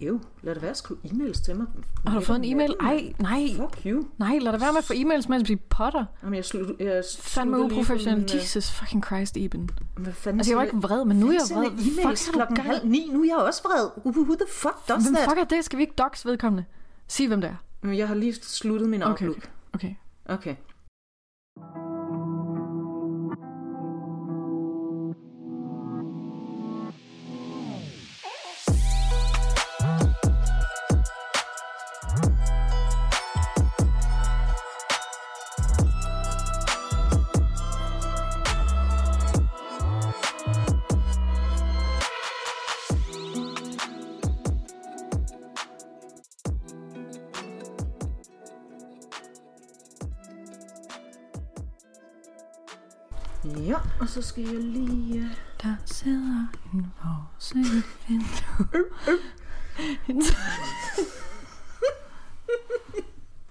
Ew, lad det være at skrive e-mails til mig. Har du fået en e-mail? Ej, nej. Fuck you. Nej, lad det være med at få e-mails, mens vi potter. Jamen, jeg, slut, jeg Fandme uprofessionel. øh, Jesus fucking Christ, Iben. Hvad fanden Altså, jeg var ikke vred, men nu er jeg vred. Fuck, du klokken halv ni. Nu er jeg også vred. Who, the fuck does Hvem that? fuck er det? Skal vi ikke dox vedkommende? Sig, hvem det er. Jeg har lige sluttet min Okay, Outlook. okay. Okay. Ja, så skal jeg lige... øh, Der sidder en vores vindue.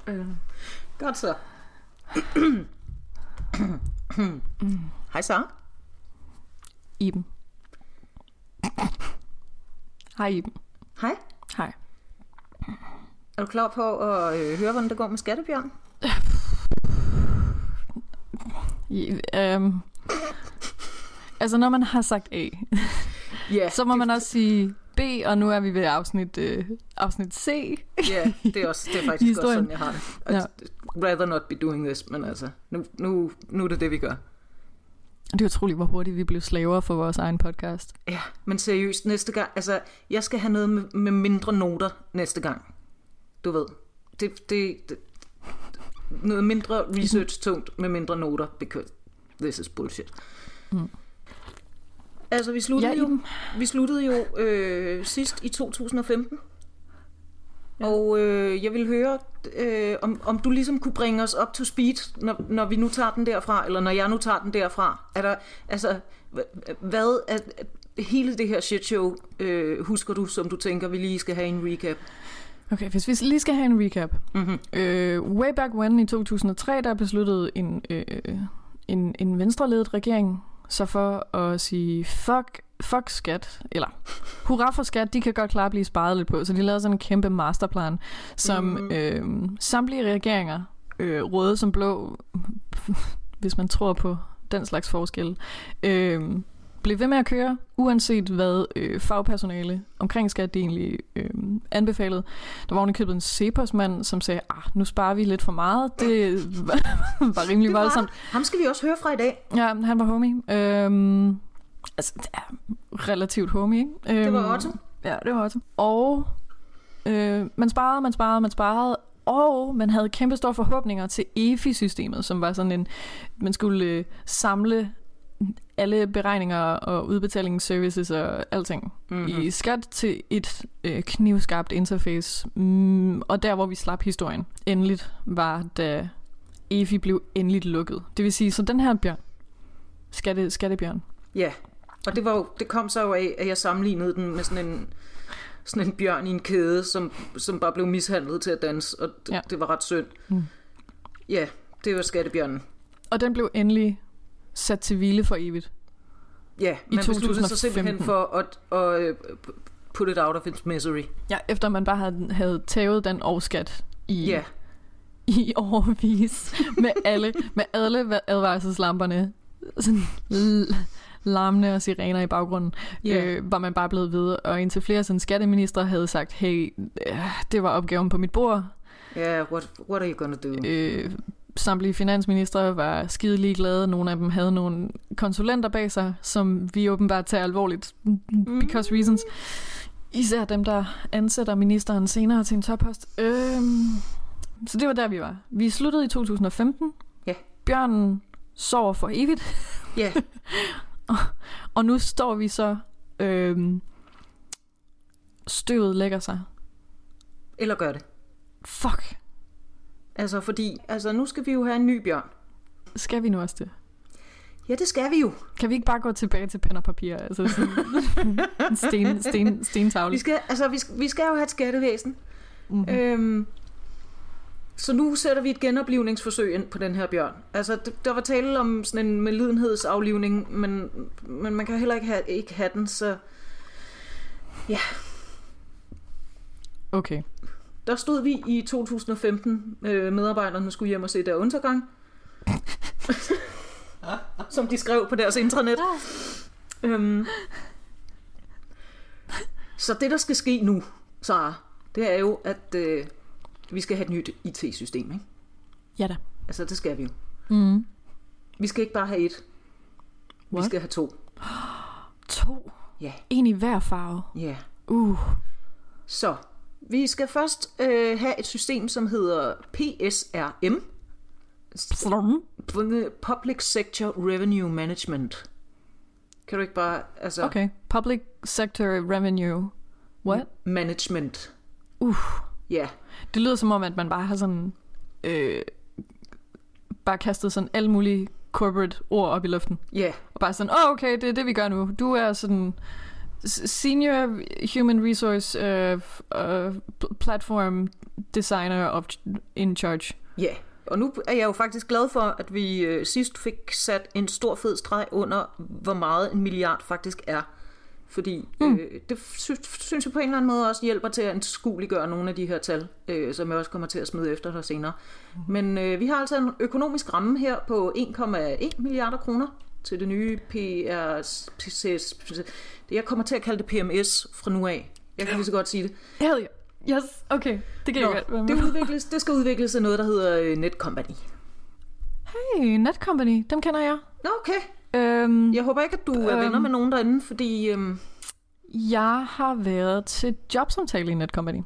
Øh, Godt så. Hej så. Iben. Hej Iben. Hej. Hej. Er du klar på at øh, høre, hvordan det går med Skattebjørn? I, øhm, altså når man har sagt A, Ja, så må man også sige B, og nu er vi ved afsnit, øh, afsnit C. ja det er, også, det er faktisk også sådan, jeg har det. Altså, Rather not be doing this, men altså, nu, nu, nu er det det, vi gør. Det er utroligt, hvor hurtigt vi blev slaver for vores egen podcast. Ja, men seriøst, næste gang, altså, jeg skal have noget med, med mindre noter næste gang. Du ved, det, det, det noget mindre research-tungt med mindre noter, because this is bullshit. Mm. Altså, vi sluttede, Ja, jo, vi sluttede jo øh, sidst i 2015. Ja. Og øh, jeg vil høre, øh, om, om du ligesom kunne bringe os op to speed, når, når vi nu tager den derfra, eller når jeg nu tager den derfra. Er der, altså, hva- hvad er hele det her shit show, øh, husker du, som du tænker, vi lige skal have en recap? Okay, hvis vi lige skal have en recap. Mm-hmm. Øh, way back when i 2003, der besluttede en, øh, en, en venstreledet regering så for at sige, fuck, fuck skat, eller hurra for skat, de kan godt klare at blive sparet lidt på. Så de lavede sådan en kæmpe masterplan, som Mhm. øh, samtlige regeringer, øh, røde som blå, hvis man tror på den slags forskel, øh, blev ved med at køre, uanset hvad øh, fagpersonale omkring skat de egentlig øh, anbefalede. Der var ovenikøbet en Cepos-mand, som sagde, ah, nu sparer vi lidt for meget. Det var, var rimelig Det var voldsomt. Ham skal vi også høre fra i dag. Ja, han var homie. Øhm, altså, er relativt homie, ikke? Øhm, Det var Otto. Ja, det var Otto. Og øh, man sparede, man sparede, man sparede, og man havde kæmpe store forhåbninger til EFI-systemet, som var sådan en, man skulle øh, samle alle beregninger og udbetalingsservices og alting Mhm. mm-hmm. i skat til et øh, knivskarpt interface. Mm, og der, hvor vi slap historien endeligt, var da EFI blev endeligt lukket. Det vil sige, så den her bjørn, skatte, skattebjørn, Ja, og det, var jo, det kom så jo af, at jeg sammenlignede den med sådan en, sådan en bjørn i en kæde, som, som bare blev mishandlet til at danse, og det, Ja. ja. det var ret synd. Mm. Ja, det var skattebjørnen. og den blev endelig sat til hvile for evigt. Ja, I man besluttede sig 2015. simpelthen for at, at, at put it out of its misery. Ja, efter man bare havde, havde taget den årskat i, Ja, i overvis med alle, med alle advarselslamperne sådan larmende og sirener i baggrunden, Ja. øh, var man bare blevet ved. Og indtil flere sådan skatteminister havde sagt, hey, øh, det var opgaven på mit bord. ja what, what are you gonna do? Øh, samtlige finansministre var skide ligeglade. Nogle af dem havde nogle konsulenter bag sig, som vi åbenbart tager alvorligt. Because reasons. Især dem, der ansætter ministeren senere til en toppost. Øhm, så det var der, vi var. Vi sluttede i 2015. Ja. Bjørnen sover for evigt. Ja, Og nu står vi så... Øhm, støvet lægger sig. eller gør det. Fuck. Altså fordi, altså nu skal vi jo have en ny bjørn. Skal vi nu også det? Ja, det skal vi jo. Kan vi ikke bare gå tilbage til pen og papir? Altså sådan en sten, sten, stentavle. Vi skal, altså, vi skal, vi skal jo have et skattevæsen. Mhm. Øhm, så nu sætter vi et genoplivningsforsøg ind på den her bjørn. Altså, der var tale om sådan en medlidenhedsaflivning, men, men man kan heller ikke have, ikke have den, så... Ja. Okay. Der stod vi i 2015, øh, medarbejderne skulle hjem og se der undergang. som de skrev på deres intranet. Øhm. Så det, der skal ske nu, Sara, det er jo, at øh, vi skal have et nyt IT-system. Ikke? Ja da. Altså, det skal vi jo. Mm. Vi skal ikke bare have et. Vi What? skal have to. To. Ja. En i hver farve. Ja. Uh. Så, vi skal først øh, have et system, som hedder PSRM. Slum. Public Sector Revenue Management. Kan du ikke bare... Altså, Okay. Public sector revenue. What? Management. Uh. Ja. Det lyder som om, at man bare har sådan... Øh, bare kastet sådan alle mulige corporate ord op i luften. Ja. Og bare sådan, åh oh, okay, det er det, vi gør nu. Du er sådan senior human resource uh, uh, pl- platform designer of in charge. Ja. Og nu er jeg jo faktisk glad for, at vi øh, sidst fik sat en stor fed streg under, hvor meget en milliard faktisk er. Fordi mm. øh, det synes, synes jeg på en eller anden måde også hjælper til at anskueliggøre nogle af de her tal, øh, som jeg også kommer til at smide efter dig senere. Mm. Men øh, vi har altså en økonomisk ramme her på 1,1 milliarder kroner til det nye. Det jeg kommer til at kalde det PMS fra nu af. Jeg kan lige så godt sige det. Hell yeah. Yes, okay. Det kan Nå, jeg godt det, udvikles, det skal udvikles af noget, der hedder øh, Netcompany. Hey, Netcompany, dem kender jeg. Nå, okay. Øhm, Jeg håber ikke, at du er Øhm. venner med nogen derinde, fordi... Øhm, jeg har været til jobsamtale i Netcompany.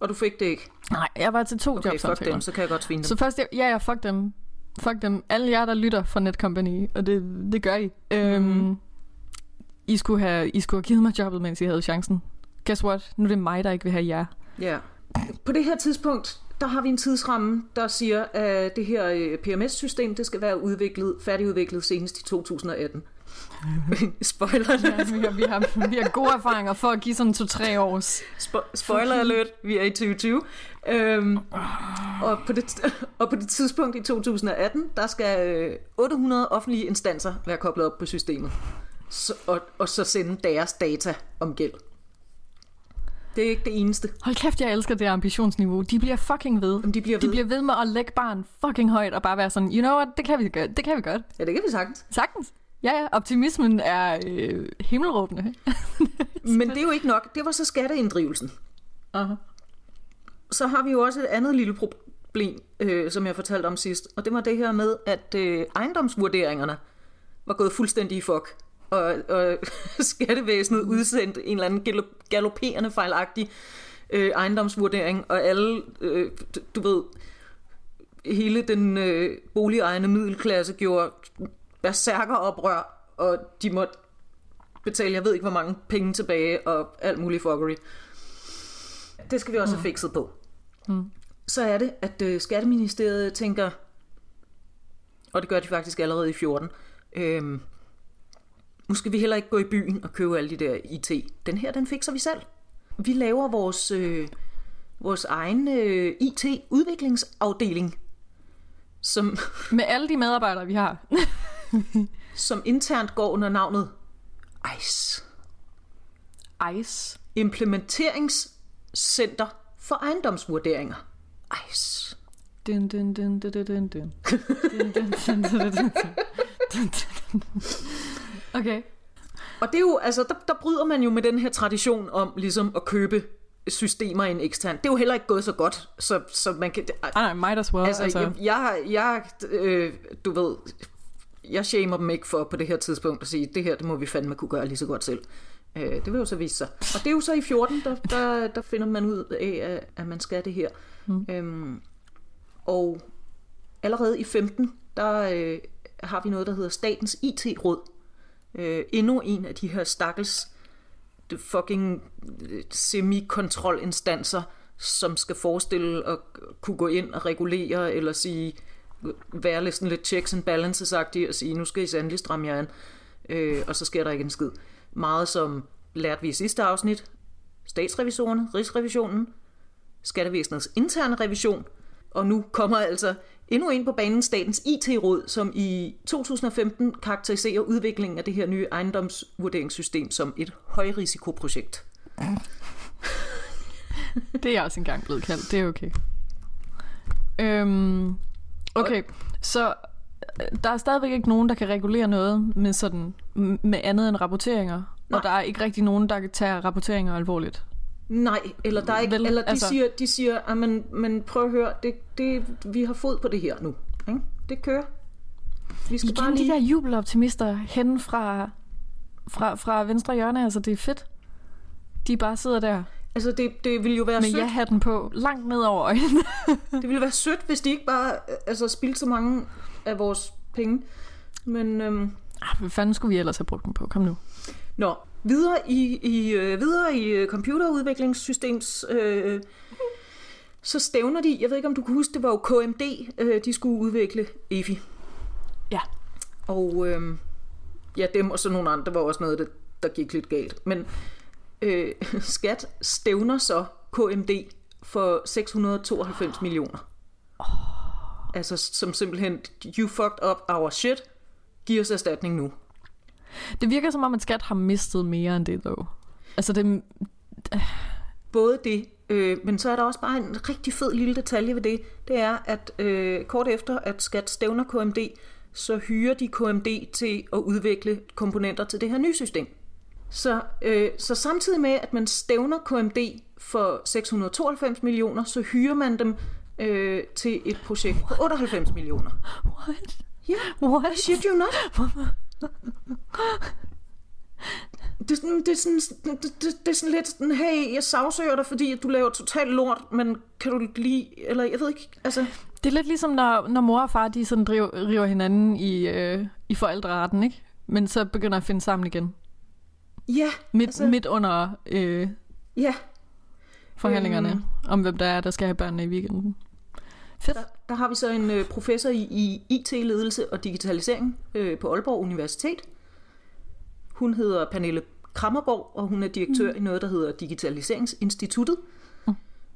og du fik det ikke. Nej, jeg var til to Okay, fuck jobsamtaler. dem, så kan jeg godt svine dem. Så først, ja, ja, fuck dem. Fuck dem. Alle jer, der lytter fra Netcompany, og det, det gør I. Øhm, Mhm. I, skulle have, I skulle have givet mig jobbet, mens I havde chancen. Guess what? Nu er det mig, der ikke vil have jer. Ja. På det her tidspunkt, der har vi en tidsramme, der siger, at det her øh, PMS-system, det skal være udviklet, færdigudviklet senest i 2018. Spoiler Ja, alert. vi, har, vi, har, vi har gode erfaringer for at give sådan to-tre års. Spo- spoiler alert, vi er i 2020. Øhm, og, på det, og på det tidspunkt i 2018, der skal øh, 800 offentlige instanser være koblet op på systemet. Så, og, og så sende deres data om gæld. Det er ikke det eneste. Hold kæft, jeg elsker det ambitionsniveau. De bliver fucking ved. De bliver De ved. bliver ved med at lægge barn fucking højt og bare være sådan, you know what, det kan vi godt. Det kan vi godt. Ja, det kan vi sagtens. Sagtens. Ja, ja, optimismen er øh, himmelråbende. Men det er jo ikke nok. Det var så skatteinddrivelsen. Uh-huh. Så har vi jo også et andet lille problem, øh, som jeg fortalte om sidst. Og det var det her med, at øh, ejendomsvurderingerne var gået fuldstændig i fuck. Og, og skattevæsenet udsendte en eller anden galop- galopperende fejlagtig øh, ejendomsvurdering. Og alle, øh, du- du ved, hele den øh, boligejende middelklasse gjorde berserker oprør, og de måtte betale, jeg ved ikke hvor mange penge tilbage, og alt muligt fuckery. Det skal vi også have fikset på. Mm. Så er det, at øh, Skatteministeriet tænker, og det gør de faktisk allerede i 14, øhm, nu skal vi heller ikke gå i byen og købe alle de der IT. Den her, den fikser vi selv. Vi laver vores, øh, vores egen øh, IT-udviklingsafdeling, som, Med alle de medarbejdere, vi har. som internt går under navnet ICE. Ice. Implementeringscenter for ejendomsvurderinger. ICE. Dun, dun, dun, dun, dun, dun, dun. Dun, dun, dun, dun. Okay. Og det er jo, altså, der, der bryder man jo med den her tradition om ligesom at købe systemer i en ekstern. Det er jo heller ikke gået så godt, så, så man kan... Ah, nej, might as well. Altså, Altså, jeg, jeg, jeg øh, du ved, jeg shamer dem ikke for på det her tidspunkt at sige, det her, det må vi fandme kunne gøre lige så godt selv. Øh, det vil jo så vise sig. Og det er jo så i 14, der, der, der finder man ud af, at, man skal det her. Mm. Øhm, og allerede i 15, der øh, har vi noget, der hedder Statens IT-råd. Øh, endnu en af de her stakkels det fucking øh, semi-kontrolinstanser, som skal forestille at kunne gå ind og regulere, eller sige, være lidt sådan lidt checks and balances og sige, nu skal I sandelig stramme jer an, øh, og så sker der ikke en skid. Meget som lærte vi i sidste afsnit, statsrevisorerne, rigsrevisionen, skattevæsenets interne revision, og nu kommer altså endnu en på banen, Statens IT-råd, som i 2015 karakteriserer udviklingen af det her nye ejendomsvurderingssystem som et højrisikoprojekt. Det er jeg også engang blevet kaldt. Det er okay. Øhm, okay, så øh, der er stadigvæk ikke nogen, der kan regulere noget med sådan med andet end rapporteringer. Nej. Og der er ikke rigtig nogen, der kan tage rapporteringer alvorligt. Nej, eller der er ikke, Vel, eller de altså- siger, de siger, at men, men prøv at høre, det, det, vi har fod på det her nu. Ikke? Det kører. Vi skal bare Igen de lige... der jubeloptimister hen fra, fra, fra venstre hjørne, altså det er fedt. De bare sidder der Altså, det, det ville jo være med sødt. ja-hatten på, langt ned over øjnene. Det ville være sødt, hvis de ikke bare øh, altså, spildte så mange af vores penge. Men øhm, Ah, Hvad fanden skulle vi ellers have brugt dem på? Kom nu. Nå, videre i, i, øh, videre i øh, computerudviklingssystems... Øh, så stævner de, jeg ved ikke om du kan huske, det var jo KMD, øh, de skulle udvikle EFI. Ja. Og øh, ja, dem og så nogle andre, var også noget, der, der gik lidt galt. Men øh, skat stævner så KMD for 692 millioner. Altså som simpelthen, you fucked up our shit, giv os erstatning nu. Det virker som om, at skat har mistet mere end det, dog. Altså, det, Både det, øh, men så er der også bare en rigtig fed lille detalje ved det. Det er, at øh, kort efter, at Skat stævner KMD, så hyrer de KMD til at udvikle komponenter til det her nye system. Så, øh, så samtidig med, at man stævner KMD for 692 millioner, så hyrer man dem øh, til et projekt på 98 millioner. what? Ja, What? shit you not. Det er, sådan, det, er sådan, det, det, det er sådan lidt sådan, hey, jeg sagsøger dig, fordi du laver totalt lort, men kan du lige, eller jeg ved ikke, altså, Det er lidt ligesom, når, når mor og far de sådan driver, river hinanden i, øh, i forældreretten, ikke? Men så begynder at finde sammen igen. Ja, Midt, Altså- midt under øh, ja, forhandlingerne Øhm. om, hvem der er, der skal have børnene i weekenden. Fedt. der, der har vi så en øh, professor i, i IT-ledelse og digitalisering øh, på Aalborg Universitet. Hun hedder Pernille Krammerborg, og hun er direktør mm. i noget, der hedder Digitaliseringsinstituttet.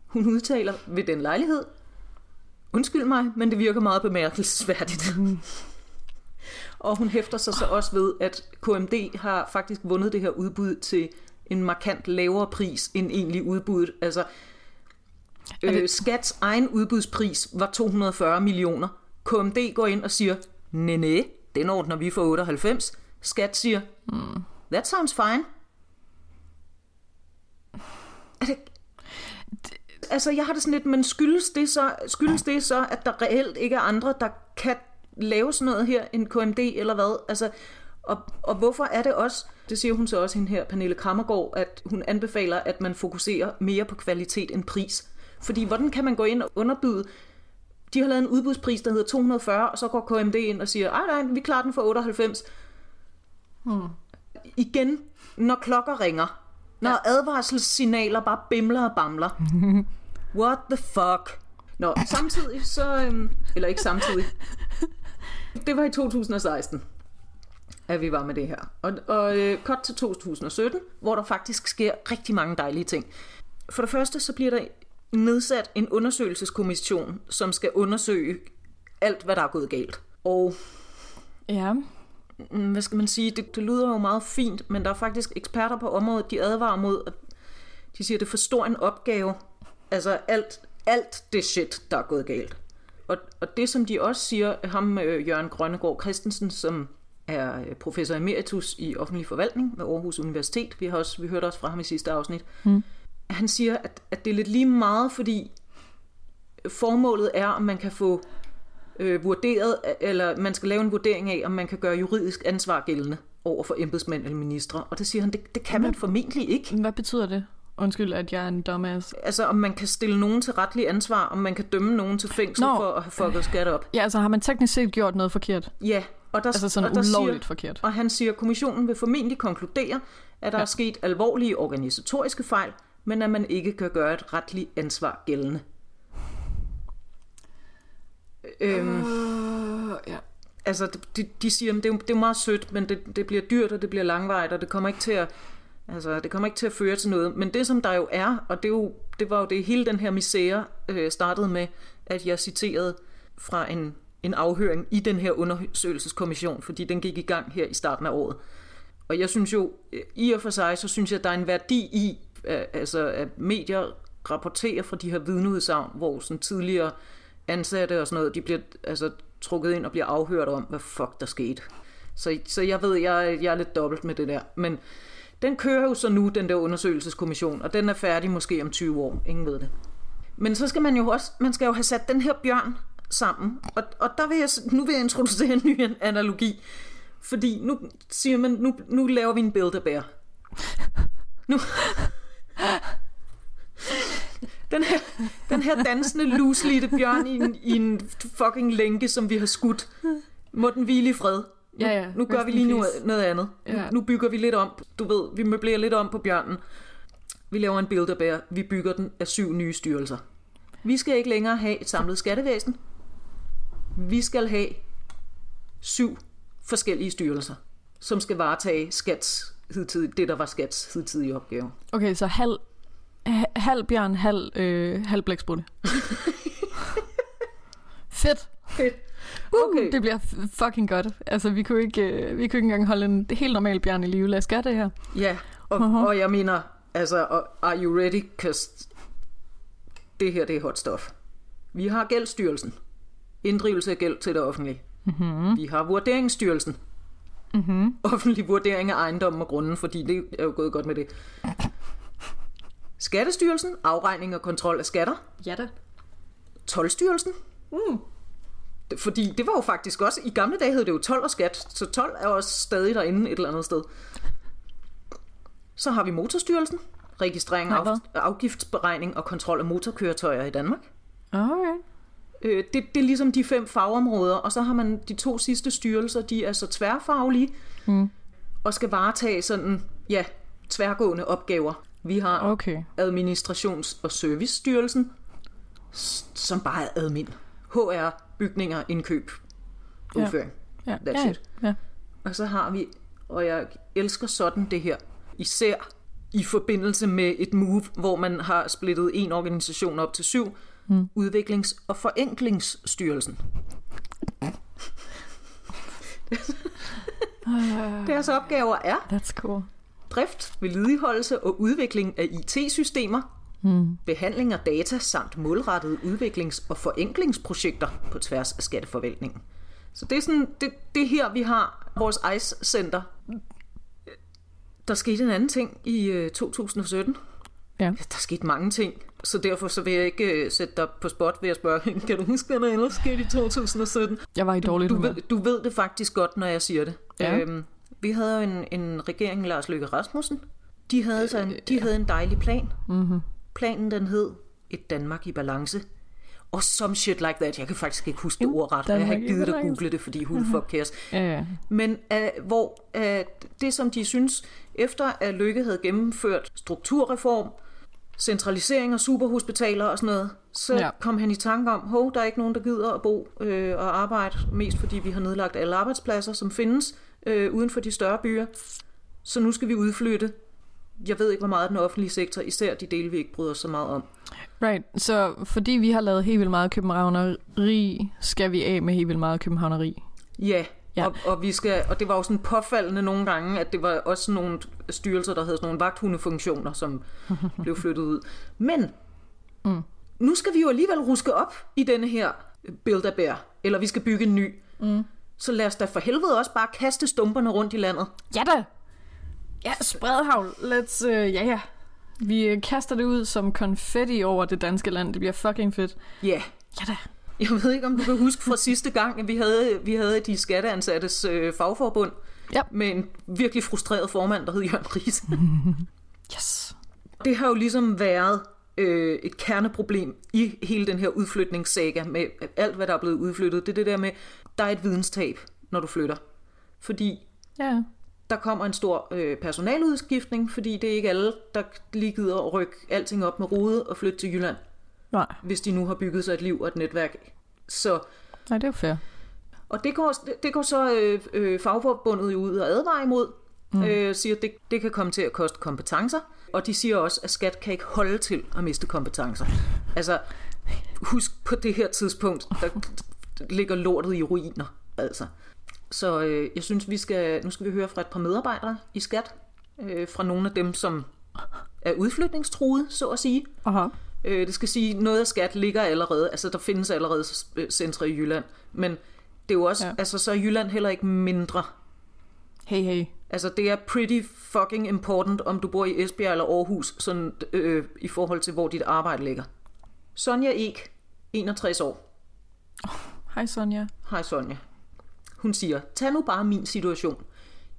Hun udtaler ved den lejlighed, undskyld mig, men det virker meget bemærkelsesværdigt. Og hun hæfter sig så også ved, at KMD har faktisk vundet det her udbud til en markant lavere pris end egentlig udbuddet. Altså, det- øh, Skats egen udbudspris var 240 millioner. KMD går ind og siger, nej, nej, den ordner vi for 98. Skat siger, mm. that sounds fine. Det... Altså, jeg har det sådan lidt, men skyldes det, så, skyldes det så, at der reelt ikke er andre, der kan lave sådan noget her end KMD, eller hvad? Altså, og, og hvorfor er det også, det siger hun så også hende her, Pernille Krammergaard, at hun anbefaler, at man fokuserer mere på kvalitet end pris. Fordi hvordan kan man gå ind og underbyde, de har lavet en udbudspris, der hedder 240, og så går KMD ind og siger, ej nej, vi klarer den for 98. Hmm. Igen, når klokker ringer, når ja. advarselssignaler bare bimler og bamler. What the fuck? Nå, samtidig så, øhm, eller ikke samtidig, det var i 2016, at vi var med det her. Og, og øh, kort til 2017, hvor der faktisk sker rigtig mange dejlige ting. For det første, så bliver der nedsat en undersøgelseskommission, som skal undersøge alt, hvad der er gået galt. Og Ja. mm, hvad skal man sige, det, det lyder jo meget fint, men der er faktisk eksperter på området, de advarer mod, at de siger, at det er for stor en opgave. Altså alt, alt det shit, der er gået galt. Og, og det, som de også siger, ham øh, Jørgen Grønnegård Christensen, som er øh, professor emeritus i offentlig forvaltning ved Aarhus Universitet, vi, har også, vi hørte også fra ham i sidste afsnit, mm. han siger, at, at det er lidt lige meget, fordi formålet er, om man kan få øh, vurderet, eller man skal lave en vurdering af, om man kan gøre juridisk ansvar gældende over for embedsmænd eller ministre. Og det siger han, det, det kan man formentlig ikke. Hvad betyder det? Undskyld, at jeg er en dumbass. Altså, om man kan stille nogen til retlig ansvar, om man kan dømme nogen til fængsel Nå. for at have fucket skat op. Ja, altså har man teknisk set gjort noget forkert? Ja, og der, Altså sådan og der ulovligt siger, forkert? Og han siger, at kommissionen vil formentlig konkludere, at der ja. er sket alvorlige organisatoriske fejl, men at man ikke kan gøre et retligt ansvar gældende. Øhm, Uh, ja. altså, de, de siger, at det, er jo- det er meget sødt, men det, det bliver dyrt, og det bliver langvejt, og det kommer ikke til at, altså, det kommer ikke til at føre til noget. Men det, som der jo er, og det, er jo, det var jo det hele den her misære øh, startede med, at jeg citerede fra en, en afhøring i den her undersøgelseskommission, fordi den gik i gang her i starten af året. Og jeg synes jo, øh, i og for sig, så synes jeg, at der er en værdi i, at, altså, at medier rapporterer fra de her vidneudsagn, hvor sådan tidligere ansatte og sådan noget, de bliver altså, trukket ind og bliver afhørt om, hvad fuck der skete. Så, så jeg ved, jeg, jeg er lidt dobbelt med det der. Men den kører jo så nu, den der undersøgelseskommission, og den er færdig måske om 20 år. Ingen ved det. Men så skal man jo også, man skal jo have sat den her bjørn sammen. Og, og der vil jeg, nu vil jeg introducere en ny analogi. Fordi nu siger man, nu, nu laver vi en build Nu, den her, den her dansende, luslidte bjørn i en, i en fucking lænke, som vi har skudt. Må den hvile i fred. Nu, Ja, ja. nu gør vi lige noget, noget andet. Ja. Nu, nu bygger vi lidt om. Du ved, vi møblerer lidt om på bjørnen. Vi laver en builder Vi bygger den af syv nye styrelser. Vi skal ikke længere have et samlet skattevæsen. Vi skal have syv forskellige styrelser, som skal varetage skats hidtidige, det, der var skats hidtidige opgave. Okay, så halv, ha- halv bjørn, halv, øh, halv blæksprutte. Fedt. Fedt. Okay. Uh, det bliver fucking godt. Altså, vi kunne, ikke, øh, vi kunne ikke engang holde en helt normal bjørn i live. Lad os gøre det her. Ja, og, Mhm. og jeg mener, altså, og are you ready? Cause det her, det er hot stuff. Vi har gældstyrelsen. Inddrivelse af gæld til det offentlige. Mm-hmm. Vi har vurderingsstyrelsen. Mm-hmm. Offentlig vurdering af ejendommen og grunden, fordi det er jo gået godt med det. Skattestyrelsen, afregning og kontrol af skatter. Ja da. Tolvstyrelsen. Mm. Fordi det var jo faktisk også, i gamle dage hed det jo 12 og skat, så 12 er også stadig derinde et eller andet sted. Så har vi Motorstyrelsen, registrering, af afgiftsberegning og kontrol af motorkøretøjer i Danmark. Alright. Øh, det, det er ligesom de fem fagområder, og så har man de to sidste styrelser, de er så tværfaglige, mm. og skal varetage sådan, ja, tværgående opgaver. Vi har Okay. Administrations- og Servicestyrelsen, som bare er admin. HR, bygninger, indkøb, Ja. udføring. Ja, That's ja, it. ja. Og så har vi, og jeg elsker sådan det her, især i forbindelse med et move, hvor man har splittet en organisation op til syv, mm. Udviklings- og Forenklingsstyrelsen. Deres opgaver er That's cool. drift, vedligeholdelse og udvikling af IT-systemer, mm. behandling af data samt målrettede udviklings- og forenklingsprojekter på tværs af skatteforvaltningen. Så det er sådan, det, det her, vi har vores ICE-center. Der skete en anden ting i øh, 2017. Ja. Der skete mange ting, så derfor så vil jeg ikke øh, sætte dig på spot ved at spørge, kan du huske, hvad der ellers skete i 2017? Jeg var i dårligt Du humør. ved, du ved det faktisk godt, når jeg siger det. Ja. Øhm, vi havde jo en, en regering, Lars Løkke Rasmussen. De havde, så en, de havde en dejlig plan. Mm-hmm. Planen den hed Et Danmark i balance. Og some shit like that. Jeg kan faktisk ikke huske det ordret. og Jeg har ikke givet at google det, fordi who the fuck cares. Ja, ja. Men uh, hvor uh, det, som de synes, efter at Lykke havde gennemført strukturreform, centralisering af superhospitaler og sådan noget, så ja. kom han i tanke om, hov, der er ikke nogen, der gider at bo øh, og arbejde, mest fordi vi har nedlagt alle arbejdspladser, som findes øh, uden for de større byer. Så nu skal vi udflytte. Jeg ved ikke, hvor meget den offentlige sektor, især de dele, vi ikke bryder så meget om. Right, så fordi vi har lavet helt vildt meget københavneri, skal vi af med helt vildt meget københavneri. Ja, Ja. Og, og, vi skal, og det var jo sådan påfaldende nogle gange, at det var også nogle styrelser, der havde sådan nogle vagthundefunktioner, som blev flyttet ud. Men mm. nu skal vi jo alligevel ruske op i denne her build eller vi skal bygge en ny. Mm. Så lad os da for helvede også bare kaste stumperne rundt i landet. Ja da! Ja, spredhavl. Let's, uh, ja ja. Vi øh, kaster det ud som konfetti over det danske land. Det bliver fucking fedt. Ja, yeah. Ja da. jeg ved ikke, om du kan huske fra sidste gang, at vi havde, vi havde de skatteansattes øh, fagforbund Ja. med en virkelig frustreret formand, der hed Jørgen Ries. Yes. Det har jo ligesom været øh, et kerneproblem i hele den her udflytningssaga med alt, hvad der er blevet udflyttet. Det er det der med, der er et videnstab, når du flytter. Fordi Ja. Der kommer en stor øh, personaludskiftning, fordi det er ikke alle, der lige gider at rykke alting op med rode og flytte til Jylland, Nej, hvis de nu har bygget sig et liv og et netværk. Så, Nej det er jo fair. og det går, det, går så øh, øh, fagforbundet ud og advarer imod, mm. øh, siger, at det, det kan komme til at koste kompetencer, og de siger også, at skat kan ikke holde til at miste kompetencer. Altså, husk på det her tidspunkt, der ligger lortet i ruiner, altså. Så øh, jeg synes, vi skal, nu skal vi høre fra et par medarbejdere i skat, øh, fra nogle af dem, som er udflytningstruede, så at sige. Aha. Øh, det skal sige, noget af skat ligger allerede, altså der findes allerede øh, centre i Jylland, men det er jo også, ja. Altså så er Jylland heller ikke mindre. Hey, hey. Altså det er pretty fucking important, om du bor i Esbjerg eller Aarhus, sådan, øh, i forhold til, hvor dit arbejde ligger. Sonja Ek, 61 år. Hej Sonja. Hej Sonja. Hun siger, tag nu bare min situation.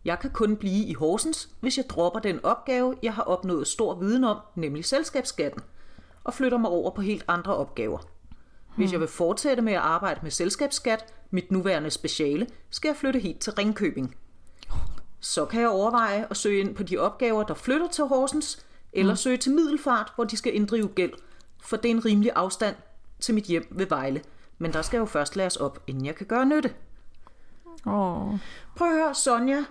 Jeg kan kun blive i Horsens, hvis jeg dropper den opgave, jeg har opnået stor viden om, nemlig selskabsskatten, og flytter mig over på helt andre opgaver. Hvis jeg vil fortsætte med at arbejde med selskabsskat, mit nuværende speciale, skal jeg flytte helt til Ringkøbing. Så kan jeg overveje at søge ind på de opgaver, der flytter til Horsens, eller søge til Middelfart, hvor de skal inddrive gæld, for det er en rimelig afstand til mit hjem ved Vejle. Men der skal jo først læres op, inden jeg kan gøre nytte. Åh. Prøv at høre, Sonja.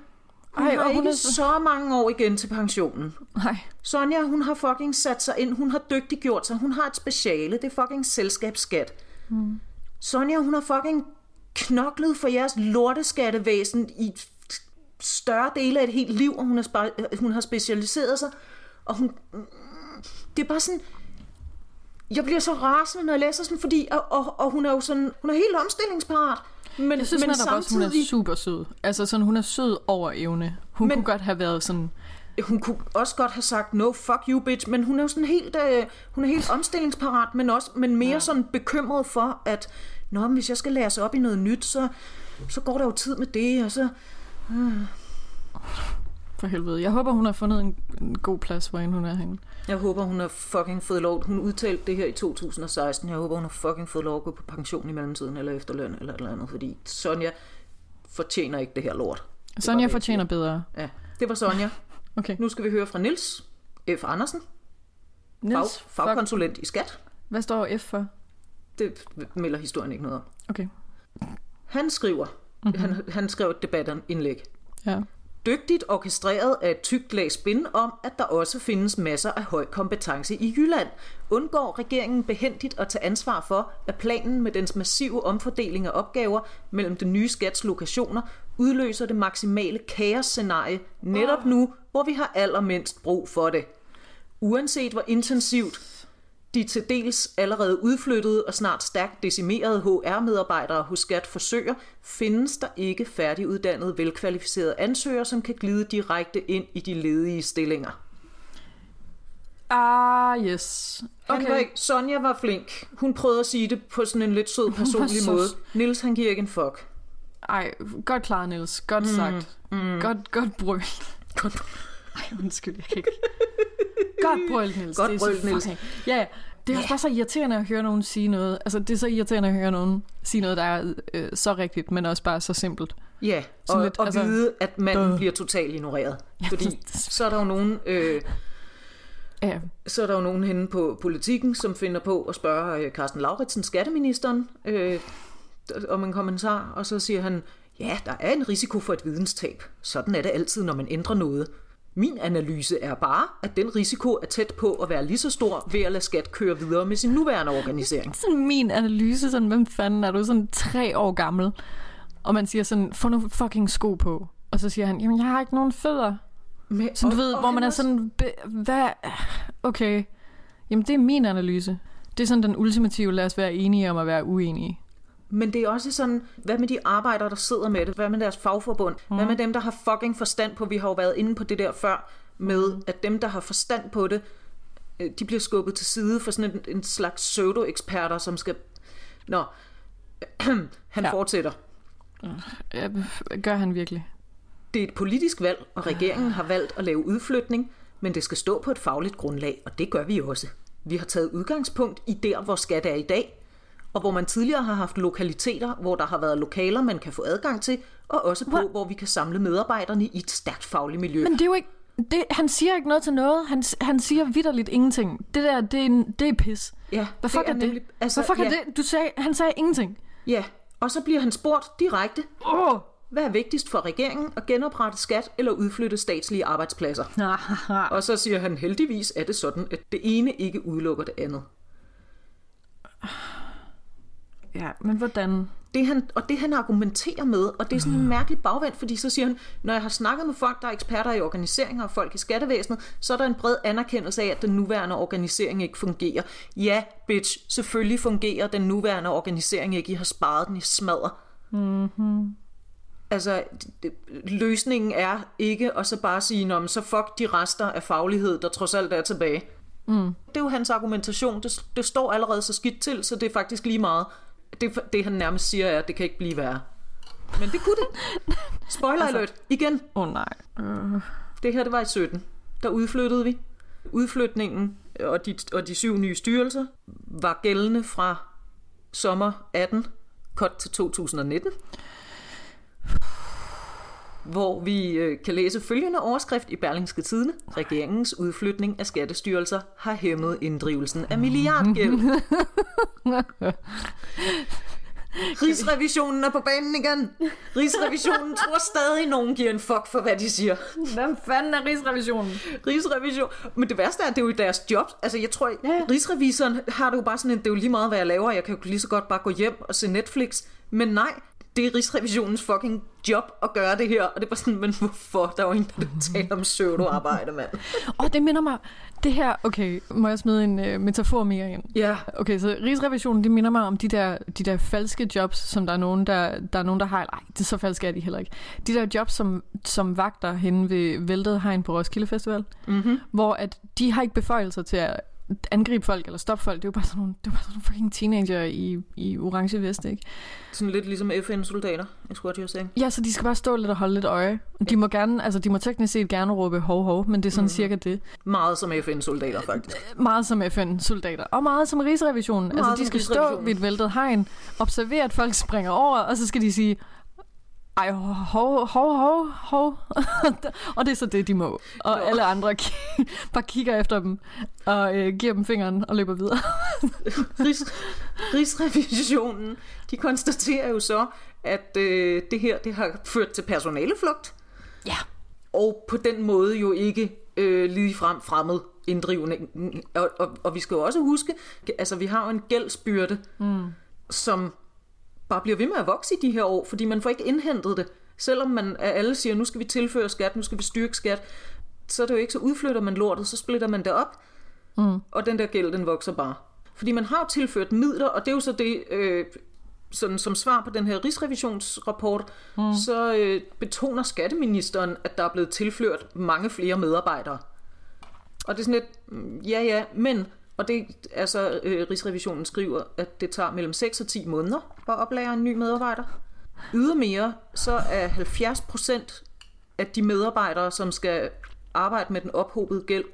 Hun Ej, har hun ikke er så... mange år igen til pensionen. Nej. Sonja, hun har fucking sat sig ind. Hun har dygtiggjort sig. Hun har et speciale. Det er fucking selskabsskat. Mm. Sonja, hun har fucking knoklet for jeres lorteskattevæsen i større dele af et helt liv, og hun har, spe- hun har specialiseret sig. Og hun... Det er bare sådan... Jeg bliver så rasende, når jeg læser sådan, fordi... Og, og, og hun er jo sådan... Hun er helt omstillingsparat. Men, Jeg synes men netop også, hun er samtidig... super sød. Altså sådan, hun er sød over evne. Hun Men- kunne godt have været sådan... hun kunne også godt have sagt, no fuck you bitch, men hun er jo sådan helt, øh, hun er helt omstillingsparat, men, også, men mere ja. sådan bekymret for, at Nå, men hvis jeg skal lære sig op i noget nyt, så, så går der jo tid med det, og så... For helvede. Jeg håber, hun har fundet en, en god plads, hvor hun er henne. Jeg håber, hun har fucking fået lov. Hun udtalte det her i 2016. Jeg håber, hun har fucking fået lov at gå på pension i mellemtiden, eller efterløn, eller et eller andet, fordi Sonja fortjener ikke det her lort. Sonja det. fortjener bedre. Ja, det var Sonja. Okay. Nu skal vi høre fra Nils F. Andersen, fag, Niels, fuck. fagkonsulent i skat. Hvad står F for? Det melder historien ikke noget om. Okay. Han skriver, mm-hmm. han, han skrev et debatindlæg. Ja. Dygtigt orkestreret af et tykt lag spin om, at der også findes masser af høj kompetence i Jylland, undgår regeringen behendigt at tage ansvar for, at planen med dens massive omfordeling af opgaver mellem det nye skats lokationer udløser det maksimale kaos-scenarie netop nu, hvor vi har allermindst brug for det. Uanset hvor intensivt de til dels allerede udflyttede og snart stærkt decimerede HR-medarbejdere hos Skat forsøger, findes der ikke færdiguddannede, velkvalificerede ansøgere, som kan glide direkte ind i de ledige stillinger. Ah, yes. Okay. Han var ikke, Sonja var flink. Hun prøvede at sige det på sådan en lidt sød personlig måde. Nils han giver ikke en fuck. Ej, godt klaret, Niels. Godt mm, sagt. Mm. Godt, godt brølt. Godt. Ej, undskyld, jeg kan ikke. Godt brølt, Niels. Godt brølt, Niels. fucking- Ja, ja. Det er også bare så irriterende at høre nogen sige noget. Altså, det er så irriterende at høre nogen sige noget, der er øh, så rigtigt, men også bare så simpelt. Ja, Sådan og, lidt, og altså- vide, at manden Duh. bliver totalt ignoreret. Ja, Fordi så er der jo nogen... Øh, Ja, Så er der jo nogen henne på politikken, som finder på at spørge øh, Carsten Lauritsen, skatteministeren, øh, om en kommentar, og så siger han, ja, der er en risiko for et videnstab. Sådan er det altid, når man ændrer noget. Min analyse er bare, at den risiko er tæt på at være lige så stor ved at lade skat køre videre med sin nuværende organisering. sådan min analyse, sådan, hvem fanden er du sådan tre år gammel? Og man siger sådan, få nu fucking sko på. Og så siger han, jamen jeg har ikke nogen fødder. Med, Så du ved, hvor man er sådan, "Be- hvad, okay, jamen det er min analyse. Det er sådan den ultimative, lad os være enige om at være uenige. Men det er også sådan, hvad med de arbejdere, der sidder med det? Hvad med deres fagforbund? Mm. Hvad med dem, der har fucking forstand på? Vi har jo været inde på det der før, med at dem, der har forstand på det, øh, de bliver skubbet til side for sådan en, en slags pseudo-eksperter, som skal... Nå, han ja. fortsætter. Ja, gør han virkelig? Det er et politisk valg, og regeringen har valgt at lave udflytning, men det skal stå på et fagligt grundlag, og det gør vi også. Vi har taget udgangspunkt i der, hvor skat er i dag, og hvor man tidligere har haft lokaliteter, hvor der har været lokaler, man kan få adgang til, og også på, hvor vi kan samle medarbejderne i et stærkt fagligt miljø. Men det er jo ikke... Det, han siger ikke noget til noget. Han, han siger vidderligt ingenting. Det der, det er, det er pis. ja, Hvad fuck er, det? nemlig- Altså, Hvad fuck ja, er det? Du sagde, han sagde ingenting. Ja, og så bliver han spurgt direkte! Oh. hvad er vigtigst for regeringen at genoprette skat eller udflytte statslige arbejdspladser? Og så siger han, heldigvis er det sådan, at det ene ikke udelukker det andet. Ja, men hvordan? det han, og det han argumenterer med, og det er sådan en mærkelig bagvendt, fordi så siger han, når jeg har snakket med folk, der er eksperter i organiseringer og folk i skattevæsenet, så er der en bred anerkendelse af, at den nuværende organisering ikke fungerer. Ja, bitch, selvfølgelig fungerer den nuværende organisering ikke. I har sparet den i smadre. Mm-hmm. Altså, løsningen er ikke at så bare sige, Nå, men så fuck de rester af faglighed, der trods alt er tilbage. Mm. Det er jo hans argumentation. Det, det står allerede så skidt til, så det er faktisk lige meget. Det, det han nærmest siger er, at det kan ikke blive værre. Men det kunne det. Spoiler altså, alert. Igen. Åh oh, nej. Uh. Det her, det var i 17. Der udflyttede vi. Udflytningen og de, og de syv nye styrelser var gældende fra sommer 18 cut til 2019 hvor vi øh, kan læse følgende overskrift i Berlingske Tidene. Regeringens udflytning af skattestyrelser har hæmmet inddrivelsen af milliardgæld. Rigsrevisionen er på banen igen. Rigsrevisionen tror stadig, nogen giver en fuck for, hvad de siger. Hvem fanden er Rigsrevisionen? Rigsrevision. Men det værste er, at det er jo deres job. Altså, jeg tror, ja. Rigsrevisoren har det jo bare sådan en, det er jo lige meget, hvad jeg laver. Jeg kan jo lige så godt bare gå hjem og se Netflix. Men nej, det er Rigsrevisionens fucking job at gøre det her. Og det er bare sådan, men hvorfor? Der er jo ingen, der taler om pseudo-arbejde, mand. Oh, det minder mig... Det her, okay, må jeg smide en uh, metafor mere ind? Ja. Okay, så Rigsrevisionen, det minder mig om de der, de der falske jobs, som der er nogen, der, der, er nogen, der har... Nej, det er så falske er de heller ikke. De der jobs, som, som vagter henne ved Væltet Hegn på Roskilde Festival, mm-hmm. hvor at de har ikke beføjelser til at angribe folk eller stoppe folk. Det er jo bare sådan nogle, det er bare sådan nogle fucking teenager i, i orange vest, ikke? Sådan lidt ligesom FN-soldater, is what you're saying. Ja, så de skal bare stå lidt og holde lidt øje. De må gerne, altså de må teknisk set gerne råbe hov hov, men det er sådan mm. cirka det. Meget som FN-soldater, faktisk. Meget som FN-soldater. Og meget som Rigsrevisionen. Meget altså de skal stå ved et væltet hegn, observere, at folk springer over, og så skal de sige, ej, hov, hov, hov, hov. og det er så det, de må. Og Nå. alle andre k- bare kigger efter dem, og øh, giver dem fingeren og løber videre. Rigs, Rigsrevisionen, de konstaterer jo så, at øh, det her det har ført til personaleflugt. Ja. Og på den måde jo ikke øh, lige frem fremmed inddrivning. Og, og, og vi skal jo også huske, altså vi har jo en gældsbyrde, mm. som bare bliver ved med at vokse i de her år, fordi man får ikke indhentet det. Selvom man alle siger, nu skal vi tilføre skat, nu skal vi styrke skat, så er det jo ikke, så udflytter man lortet, så splitter man det op, mm. og den der gæld, den vokser bare. Fordi man har jo tilført midler, og det er jo så det, øh, sådan, som svar på den her rigsrevisionsrapport, mm. så øh, betoner skatteministeren, at der er blevet tilført mange flere medarbejdere. Og det er sådan lidt, mm, ja ja, men og det altså, øh, Rigsrevisionen skriver, at det tager mellem 6 og 10 måneder at oplære en ny medarbejder. Ydermere så er 70 procent af de medarbejdere, som skal arbejde med den ophobede gæld,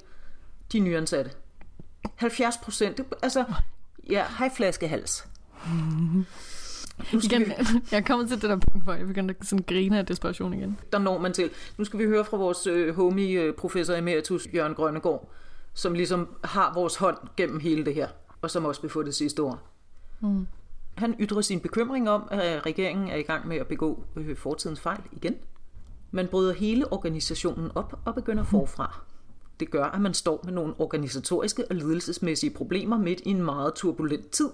de nyansatte. 70 procent. Altså, ja, hej flaskehals. Skal igen, vi... Jeg er kommet til det der punkt, hvor jeg begynder at sådan grine af desperation igen. Der når man til. Nu skal vi høre fra vores øh, homie øh, professor emeritus Jørgen Grønnegård, som ligesom har vores hånd gennem hele det her, og som også vil få det sidste ord. Mm. Han ytrer sin bekymring om, at regeringen er i gang med at begå øh, fortidens fejl igen. Man bryder hele organisationen op og begynder mm. forfra. Det gør, at man står med nogle organisatoriske og ledelsesmæssige problemer midt i en meget turbulent tid.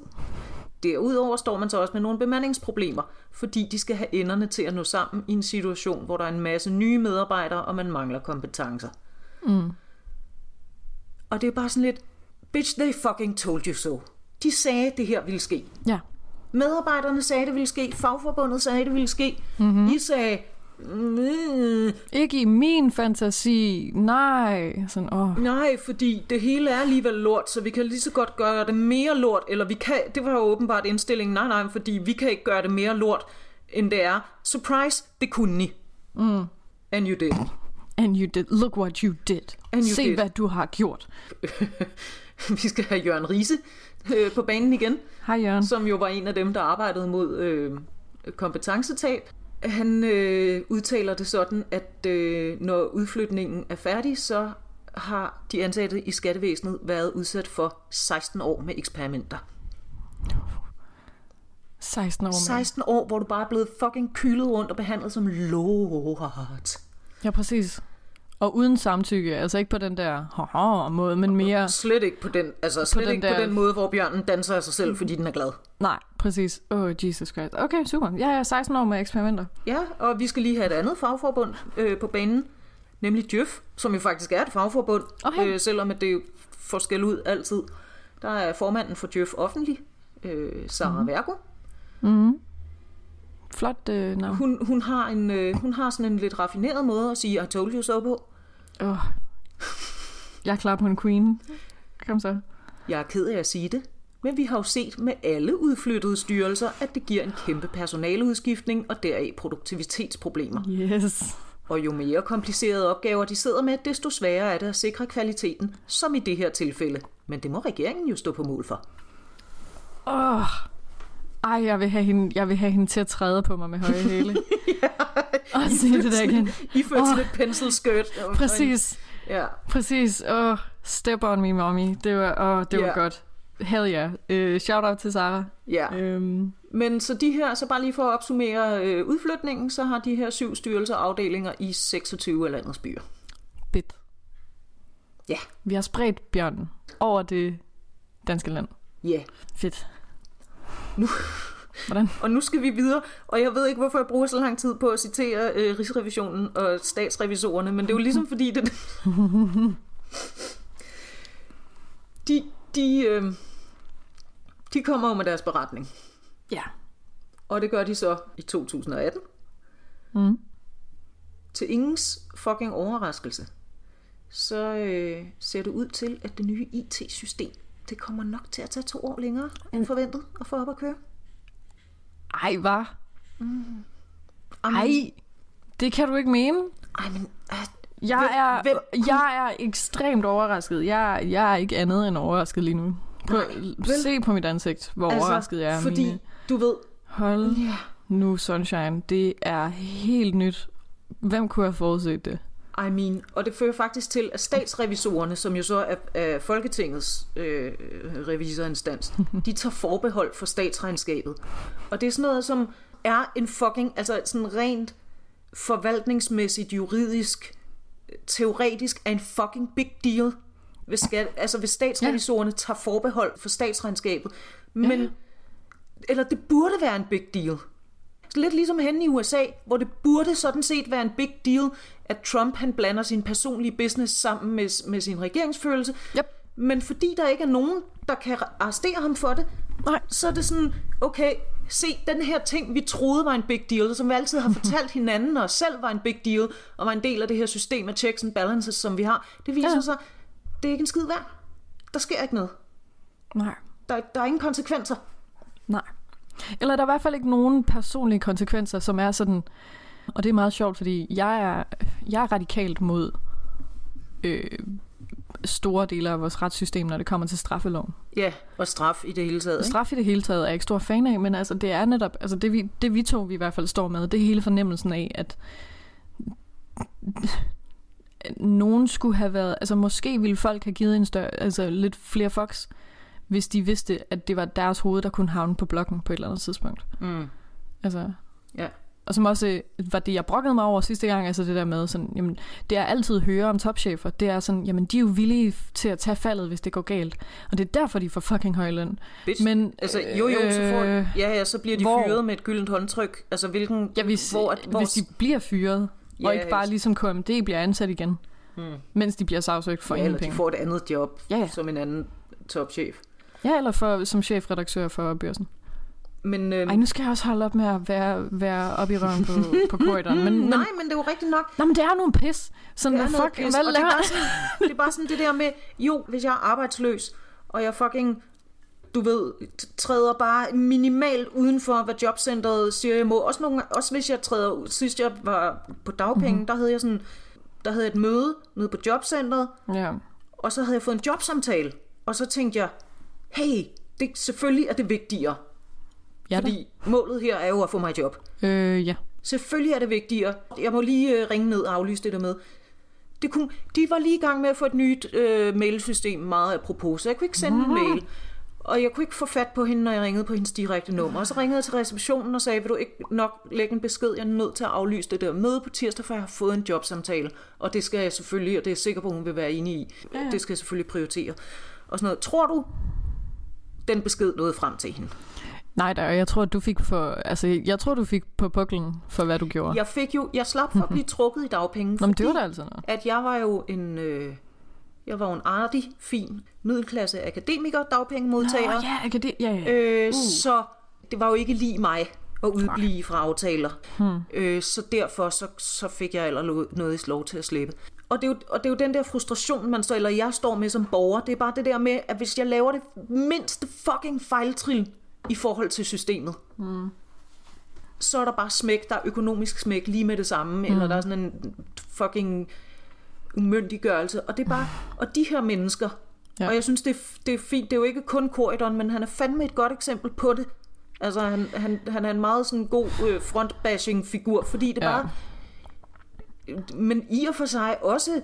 Derudover står man så også med nogle bemandingsproblemer, fordi de skal have enderne til at nå sammen i en situation, hvor der er en masse nye medarbejdere, og man mangler kompetencer. Mm. Og det er bare sådan lidt, bitch, they fucking told you so. De sagde, det her ville ske. Ja. Medarbejderne sagde, det ville ske. Fagforbundet sagde, det ville ske. Mm-hmm. I sagde, Mm. Ikke i min fantasi. Nej. Sådan, oh. Nej, fordi det hele er alligevel lort, så vi kan lige så godt gøre det mere lort, eller vi kan, det var jo åbenbart indstillingen, nej nej, fordi vi kan ikke gøre det mere lort, end det er. Surprise, det kunne I. Mm. And you did. And you did. Look what you did. And you Se, did. hvad du har gjort. Vi skal have Jørgen Riese øh, på banen igen. Hej Jørgen. Som jo var en af dem, der arbejdede mod øh, kompetencetab. Han øh, udtaler det sådan, at øh, når udflytningen er færdig, så har de ansatte i skattevæsenet været udsat for 16 år med eksperimenter. 16 år, 16 år, hvor du bare er blevet fucking kylet rundt og behandlet som lort. Ja, præcis. Og uden samtykke, altså ikke på den der haha måde, men mere... Slet ikke på den, altså slet den ikke der- på den måde, hvor bjørnen danser af sig selv, fordi den er glad. Nej, præcis. Oh, Jesus Christ. Okay, super. Jeg er 16 år med eksperimenter. Ja, og vi skal lige have et andet fagforbund øh, på banen, nemlig Djøf, som jo faktisk er et fagforbund, Okay. øh, selvom at det jo får skæld ud altid. Der er formanden for Djøf offentlig, øh, Sara mm. Vergo. Mm. Flot øh, navn. Hun, hun, har en, øh, hun har sådan en lidt raffineret måde at sige, I told you so på. Oh. Jeg er klar på en queen. Kom så. Jeg er ked af at sige det, men vi har jo set med alle udflyttede styrelser, at det giver en kæmpe personaleudskiftning og deraf produktivitetsproblemer. Yes. Og jo mere komplicerede opgaver de sidder med, desto sværere er det at sikre kvaliteten, som i det her tilfælde. Men det må regeringen jo stå på mål for. Åh. Ej, jeg vil, have hende, jeg vil have hende til at træde på mig med høje hæle. Og se det der igen. I førte sådan et pencil skirt. og- Præcis. Ja. Præcis. Åh, step on me, mommy. Det var, åh, det var Ja. godt. Hell ja. Yeah. Uh, shout out til Sara. ja. Øhm, Men så de her, så bare lige for at opsummere øh, udflytningen, så har de her syv styrelser og afdelinger i 26 af landets byer. fedt. Ja. Vi har spredt bjørnen over det danske land. Ja. Fedt. Nu. Hvordan? Og nu skal vi videre, og jeg ved ikke, hvorfor jeg bruger så lang tid på at citere øh, Rigsrevisionen og statsrevisorerne, men det er jo ligesom fordi, det... de, de, øh, de kommer jo med deres beretning, Ja. og det gør de så i 2018. Mm. Til ingens fucking overraskelse, så øh, ser det ud til, at det nye IT-system, det kommer nok til at tage to år længere end forventet at få op at køre. Ej, hvad? Amen. Ej, det kan du ikke mene. Ej, men... Øh, Jeg Hvem- er, hvem- jeg er ekstremt overrasket. Jeg, jeg er ikke andet end overrasket lige nu. Prøv, Nej, se på mit ansigt, hvor altså, overrasket jeg er. Fordi, Mine. du ved... Hold Ja. nu, Sunshine. Det er helt nyt. Hvem kunne have forudset det? I mean, og det fører faktisk til, at statsrevisorerne, som jo så er, er Folketingets øh, revisorinstans, de tager forbehold for statsregnskabet. Og det er sådan noget, som er en fucking, altså sådan rent forvaltningsmæssigt, juridisk, teoretisk er en fucking big deal, hvis, skat, altså hvis statsrevisorerne ja. tager forbehold for statsregnskabet. Men, Ja. eller det burde være en big deal. Lidt ligesom henne i USA, hvor det burde sådan set være en big deal, at Trump han blander sin personlige business sammen med, med sin regeringsførelse. Yep. Men fordi der ikke er nogen, der kan arrestere ham for det, Nej. så er det sådan, okay, se, den her ting, vi troede var en big deal, som vi altid har fortalt hinanden og selv var en big deal, og var en del af det her system af checks and balances, som vi har, det viser ja. sig, det er ikke en skid værd. Der sker ikke noget. Nej. Der, der er ingen konsekvenser. Nej. Eller der er i hvert fald ikke nogen personlige konsekvenser, som er sådan... Og det er meget sjovt, fordi jeg er, jeg er radikalt mod øh, store dele af vores retssystem, når det kommer til straffeloven. Ja, og straf i det hele taget. Ikke? Straf i det hele taget er jeg ikke stor fan af, men altså det er netop, altså det vi, det vi to vi i hvert fald står med, det er hele fornemmelsen af, at nogen skulle have været, altså måske ville folk have givet en større, altså lidt flere fox, hvis de vidste, at det var deres hoved, der kunne havne på blokken på et eller andet tidspunkt. Mm. Altså, Ja. og som også øh, var det, jeg brokkede mig over sidste gang, altså det der med sådan, jamen, det jeg altid hører om topchefer, det er sådan, jamen, de er jo villige til at tage faldet, hvis det går galt. Og det er derfor, de får fucking høj løn. Bitch. Men, Altså, jo jo, så, får, øh, ja, ja, så bliver de hvor- fyret med et gyldent håndtryk. Altså, hvilken... Ja, hvis, hvor, hvor, hvis de bliver fyret, ja, og ikke bare ligesom KMD bliver ansat igen, Hmm. mens de bliver sagsøgt for ja, ingen eller de penge. får et andet job Ja, ja. som en anden topchef. Ja, eller for, som chefredaktør for børsen. Men, øhm, Ej, nu skal jeg også holde op med at være, være op i røven på, på korridoren. Men, men, nej, men det er jo rigtigt nok. Nå, men det er nogle pis. Sådan, Det er fuck, pis, hvad og det er, bare sådan, det er bare sådan det der med, jo, hvis jeg er arbejdsløs, og jeg fucking, du ved, træder bare minimalt uden for, hvad jobcentret siger, jeg må. Også, nogle, også hvis jeg træder. Sidst jeg var på dagpenge, Mhm. mm-hmm. der havde jeg sådan, der havde jeg et møde nede på jobcentret, Ja. og så havde jeg fået en jobsamtale, og så tænkte jeg, hey, det, selvfølgelig er det vigtigere, Ja, fordi målet her er jo at få mig et job. Øh, ja. Selvfølgelig er det vigtigere. Jeg må lige øh, ringe ned og aflyse det der med. Det kunne, de var lige i gang med at få et nyt øh, mailsystem, meget apropos, så jeg kunne ikke sende en mail. Og jeg kunne ikke få fat på hende, når jeg ringede på hendes direkte nummer. Og så ringede jeg til receptionen og sagde, vil du ikke nok lægge en besked? Jeg er nødt til at aflyse det der møde på tirsdag, for jeg har fået en jobsamtale. Og det skal jeg selvfølgelig, og det er jeg sikker på, hun vil være enig i. Ja. Det skal jeg selvfølgelig prioritere. Og sådan noget. Tror du, den besked nåede frem til hende? Nej, der, jeg tror, du fik for, altså, jeg tror, du fik på puklen for, hvad du gjorde. Jeg fik jo, jeg slap for at blive trukket i dagpenge, Nå, men det var da altså noget. at jeg var jo en, øh, jeg var en artig, fin, middelklasse akademiker, dagpengemodtager. Nå, ja, akademi, ja, ja. Øh, Uh. Så det var jo ikke lige mig at udblive fra aftaler. Hmm. Øh, så derfor så, så fik jeg eller noget lov til at slippe. Og det, er jo, og det er jo den der frustration, man står, eller jeg står med som borger. Det er bare det der med, at hvis jeg laver det mindste fucking fejltrin i forhold til systemet, Hmm. så er der bare smæk, der er økonomisk smæk lige med det samme, mm. eller der er sådan en fucking umyndiggørelse. Og det er bare, og de her mennesker, ja. og jeg synes, det er, det er fint, det er jo ikke kun Corridon, men han er fandme et godt eksempel på det. Altså, han, han, han er en meget sådan god øh, frontbashing-figur, fordi det Ja. bare... Men i og for sig også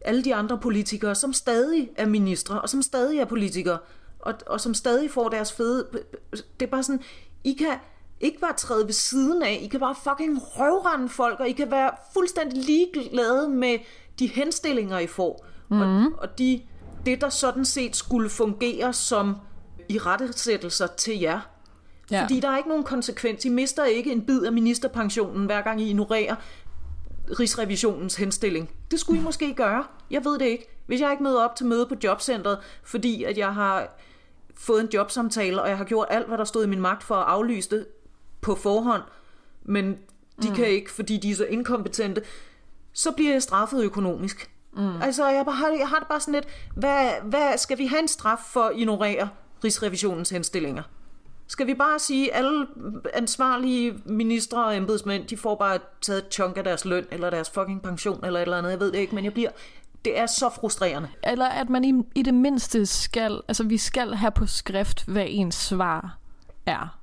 alle de andre politikere, som stadig er ministre, og som stadig er politikere, og, og som stadig får deres fede... Det er bare sådan, I kan ikke bare træde ved siden af, I kan bare fucking røvrende folk, og I kan være fuldstændig ligeglade med de henstillinger, I får. Mm. Og, og de, det, der sådan set skulle fungere som i rettesættelser til jer. Ja. Fordi der er ikke nogen konsekvens. I mister ikke en bid af ministerpensionen, hver gang I ignorerer Rigsrevisionens henstilling. Det skulle I måske gøre. Jeg ved det ikke. Hvis jeg ikke møder op til møde på jobcentret, fordi at jeg har fået en jobsamtale, og jeg har gjort alt, hvad der stod i min magt for at aflyse det på forhånd, men de mm. kan ikke, fordi de er så inkompetente, så bliver jeg straffet økonomisk. Mm. Altså, jeg, har- jeg har det bare sådan lidt, hvad, hvad skal vi have en straf for at ignorere Rigsrevisionens henstillinger? Skal vi bare sige, at alle ansvarlige ministre og embedsmænd, de får bare taget et chunk af deres løn, eller deres fucking pension, eller et eller andet, jeg ved det ikke, men jeg bliver, det er så frustrerende. Eller at man i, i det mindste skal, altså vi skal have på skrift, hvad ens svar er.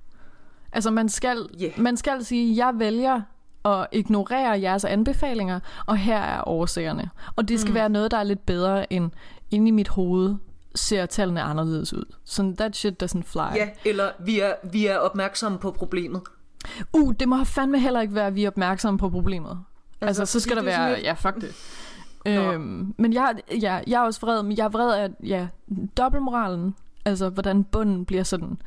Altså man skal, Ja. man skal sige, jeg vælger at ignorere jeres anbefalinger, og her er årsagerne. Og det skal mm. være noget, der er lidt bedre end inde i mit hoved ser tallene anderledes ud. Så that shit doesn't fly. Ja, eller vi er, vi er opmærksomme på problemet. Uh, det må fandme heller ikke være, at vi er opmærksomme på problemet. Altså, altså så skal der er være... sådan Ja, fuck det. Nå. Øhm, men jeg, ja, jeg er også vred, men jeg er vred af ja, dobbeltmoralen. Altså, hvordan bunden bliver sådan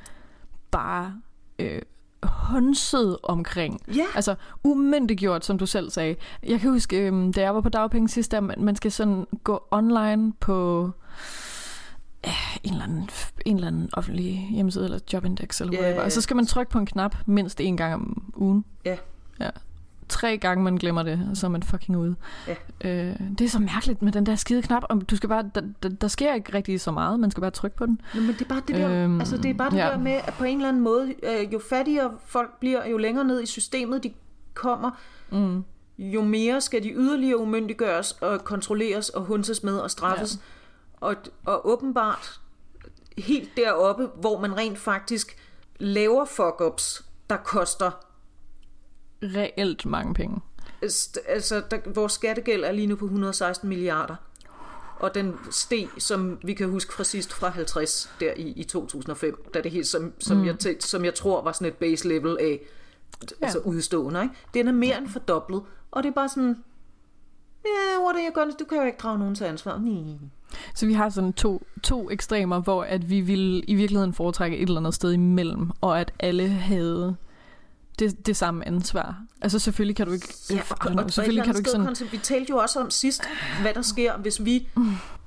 bare øh, håndset omkring. Ja, Altså, umyndiggjort, som du selv sagde. Jeg kan huske, øhm, da jeg var på dagpenge sidst, at man, skal sådan gå online på en eller anden, en eller anden offentlig hjemmeside, eller jobindex, eller Ja, whatever. Og så skal man trykke på en knap mindst en gang om ugen. Ja. Ja. Tre gange man glemmer det, og så er man fucking ude. Ja. Øh, det er så mærkeligt med den der skide knap. Om du skal bare, der, der, der sker ikke rigtig så meget, man skal bare trykke på den. Nå, men det er bare det der, øhm, altså det er bare det ja. der med, at på en eller anden måde, øh, jo fattigere folk bliver, jo længere ned i systemet de kommer, Mm. jo mere skal de yderligere umyndiggøres og kontrolleres og hunses med og straffes. Ja. Og, og åbenbart helt deroppe, hvor man rent faktisk laver fuck-ups, der koster Reelt mange penge. Altså, der, vores skattegæld er lige nu på 116 milliarder. Og den steg, som vi kan huske fra sidst, fra 50 der i, i 2005, da det helt, som, som, mm. jeg tæ- som jeg tror var sådan et base level af ja. altså udstående. Ikke? Den er mere end fordoblet. Og det er bare sådan, ja, yeah, what are you gonna Du kan jo ikke drage nogen til ansvar. Nej. Så vi har sådan to, to ekstremer, hvor at vi ville i virkeligheden foretrække et eller andet sted imellem, og at alle havde det, det samme ansvar. Altså selvfølgelig kan du ikke... Ja, øh, og, og, selvfølgelig kan du ikke sådan... Koncept, vi talte jo også om sidst, hvad der sker, hvis vi,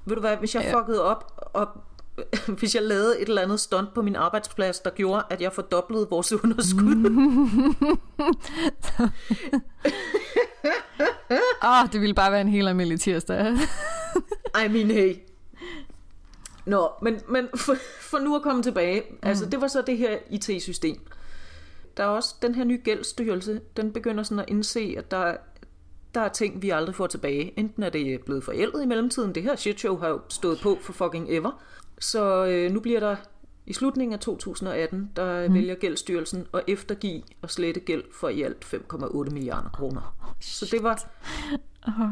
ved du hvad, hvis jeg Ja. fuckede op, og hvis jeg lavede et eller andet stunt på min arbejdsplads, der gjorde, at jeg fordoblede vores underskud. Ah, det ville bare være en helt almindelig tirsdag. I mean, hey. Nå, men, men for, for nu at komme tilbage, mm. altså det var så det her IT-system. Der er også den her nye gældsstyrelse, den begynder sådan at indse, at der, der er ting, vi aldrig får tilbage. Enten er det blevet forældet i mellemtiden, det her shitshow har jo stået på for fucking ever. Så øh, nu bliver der i slutningen af 2018, der mm. vælger gældsstyrelsen at eftergive og slette gæld for i alt 5,8 milliarder kroner. Så det var,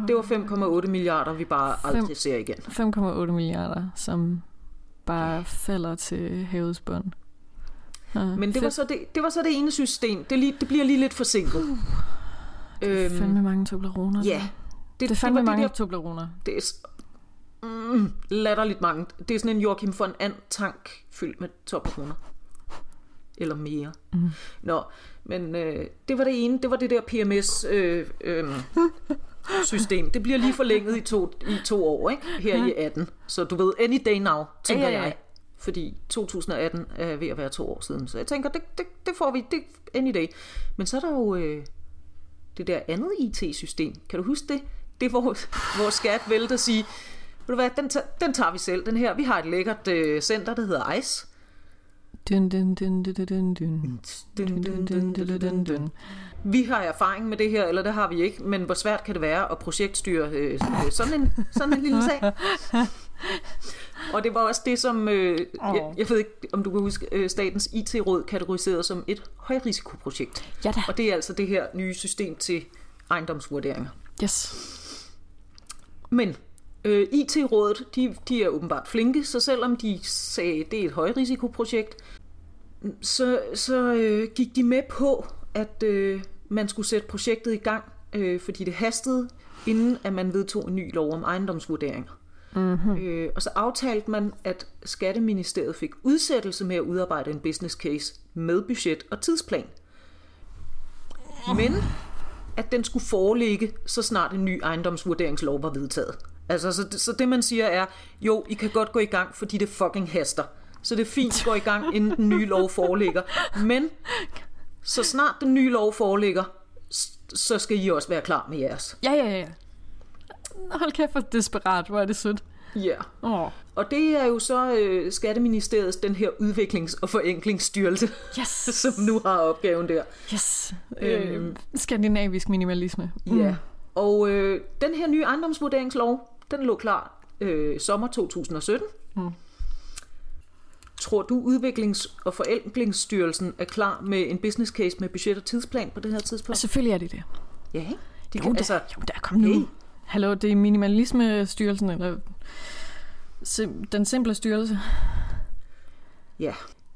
det var 5,8 milliarder, vi bare aldrig ser igen. 5,8 milliarder, som bare falder til havets bund. Ja, Men det var, så det, det var så det ene system. Det, er lige, det bliver lige lidt forsinket. Uh, Øhm, fandme mange Tobleroner. ja. Det, det er fandme var mange Det, der, Tobleroner. det er mm, latterligt mange. Det er sådan en Joachim von And tank fyldt med topkroner. Eller mere. Mm. Nå, men øh, det var det ene. Det var det der PMS øh, øh, system. Det bliver lige forlænget i to, i to år, ikke? Her i 18. Så du ved, any day now, tænker Ja, ja, ja. jeg. Fordi 2018 er ved at være to år siden. Så jeg tænker, det, det, det får vi, det any day. Men så er der jo øh, det der andet IT-system. Kan du huske det? Det er, hvor, hvor skat vælter at sige, du hvad, den, tager- den tager vi selv, den her. Vi har et lækkert øh, center, der hedder ICE. Dun, dun, dun, dun, dun, dun, dun. Dun, Dun, dun, dun, dun, dun, dun. Vi har erfaring med det her, eller det har vi ikke, men hvor svært kan det være at projektstyre øh, øh, sådan, en, sådan en lille sag? Og det var også det, som, øh, jeg, jeg ved ikke, om du kan huske, øh, Statens IT-råd kategoriserede som et højrisikoprojekt. Ja da. Og det er altså det her nye system til ejendomsvurderinger. Yes. Men øh, IT-rådet, de, de er åbenbart flinke, så selvom de sagde, det er et højrisikoprojekt, så, så øh, gik de med på, at øh, man skulle sætte projektet i gang, øh, fordi det hastede, inden at man vedtog en ny lov om ejendomsvurderinger. Mm-hmm. Øh, og så aftalte man, at Skatteministeriet fik udsættelse med at udarbejde en business case med budget og tidsplan. Men at den skulle foreligge, så snart en ny ejendomsvurderingslov var vedtaget. Altså, så, det- så det man siger er, jo, I kan godt gå i gang, fordi det fucking haster. Så det er fint, gå i gang, inden den nye lov foreligger. Men så snart den nye lov foreligger, så skal I også være klar med jeres. Ja, ja, ja. Hold kæft for desperat, hvor er det sødt. Ja. Yeah. Åh, Og det er jo så øh, Skatteministeriets, den her udviklings- og forenklingsstyrelse, yes. som nu har opgaven der. Yes. Øhm. Øh, skandinavisk minimalisme. Mm. Ja. Og øh, den her nye ejendomsvurderingslov, den lå klar øh, sommer 2017. Mm. Tror du, Udviklings- og Forenklingsstyrelsen er klar med en business case med budget og tidsplan på det her tidspunkt? Selvfølgelig er det det. Ja, ikke? De Jo, kan, da, altså, jo, der kom nu. hey. Hallo, det er minimalismestyrelsen, eller sim- den simple styrelse. ja.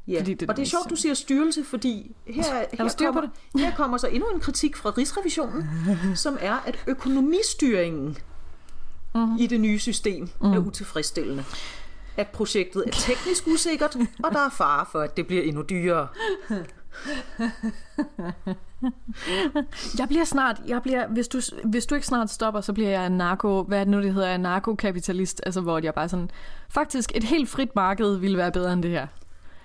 Ja, Fordi det er og det er det sjovt, mest- du siger styrelse, fordi her, der her, styr kommer, her kommer så endnu en kritik fra Rigsrevisionen, som er, at økonomistyringen Mhm. i det nye system er utilfredsstillende. At projektet er teknisk usikkert, og der er fare for, at det bliver endnu dyrere. Jeg bliver snart, jeg bliver, hvis du, hvis du ikke snart stopper, så bliver jeg en narko, hvad er det nu, det hedder, en narkokapitalist, altså hvor jeg bare sådan, faktisk et helt frit marked ville være bedre end det her.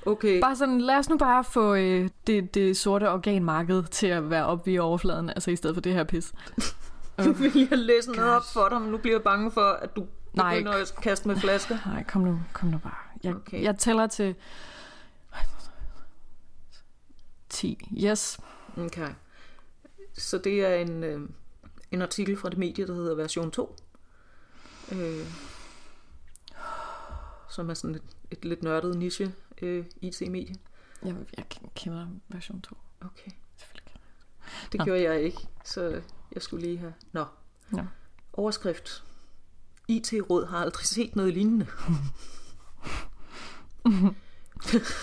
Okay, Bare sådan, lad os nu bare få øh, det, det sorte organmarked til at være oppe i overfladen, altså i stedet for det her pis. Nu vil jeg læse noget op for dig, men nu bliver jeg bange for, at du Nej. begynder at kaste med flasker. Nej, kom nu, kom nu bare. Jeg, Okay. jeg tæller til 10. Yes. Okay. Så det er en, øh, en artikel fra det medie, der hedder version 2. Øh, som er sådan et, et lidt nørdet niche øh, IT-medie. Jeg, jeg kender version 2. Okay. Selvfølgelig. Det Nå. gjorde jeg ikke, så jeg skulle lige have... Nå. Nå. Overskrift. IT-råd har aldrig set noget lignende.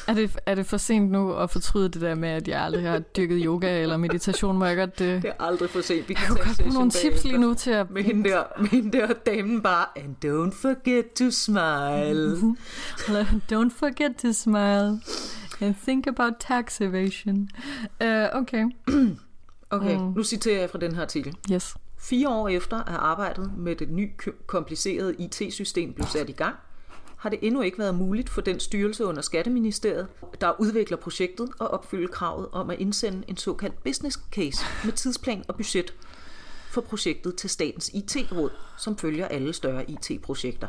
Er det, er det for sent nu at fortryde det der med, at jeg aldrig har dyrket yoga eller meditation? Må jeg godt... Øh, Det er aldrig for sent. Vi jeg kan kunne tage godt nogle tips lige nu til at... Med hende der, med hende der damen bare, and don't forget to smile. Don't forget to smile and think about tax evasion. Uh, okay. Okay, Mm. nu citerer jeg fra den her artikel. Yes. Fire år efter at arbejdet med det nye k- komplicerede IT-system blev sat i gang, har det endnu ikke været muligt for den styrelse under Skatteministeriet, der udvikler projektet og opfylde kravet om at indsende en såkaldt business case med tidsplan og budget for projektet til Statens IT-råd, som følger alle større IT-projekter.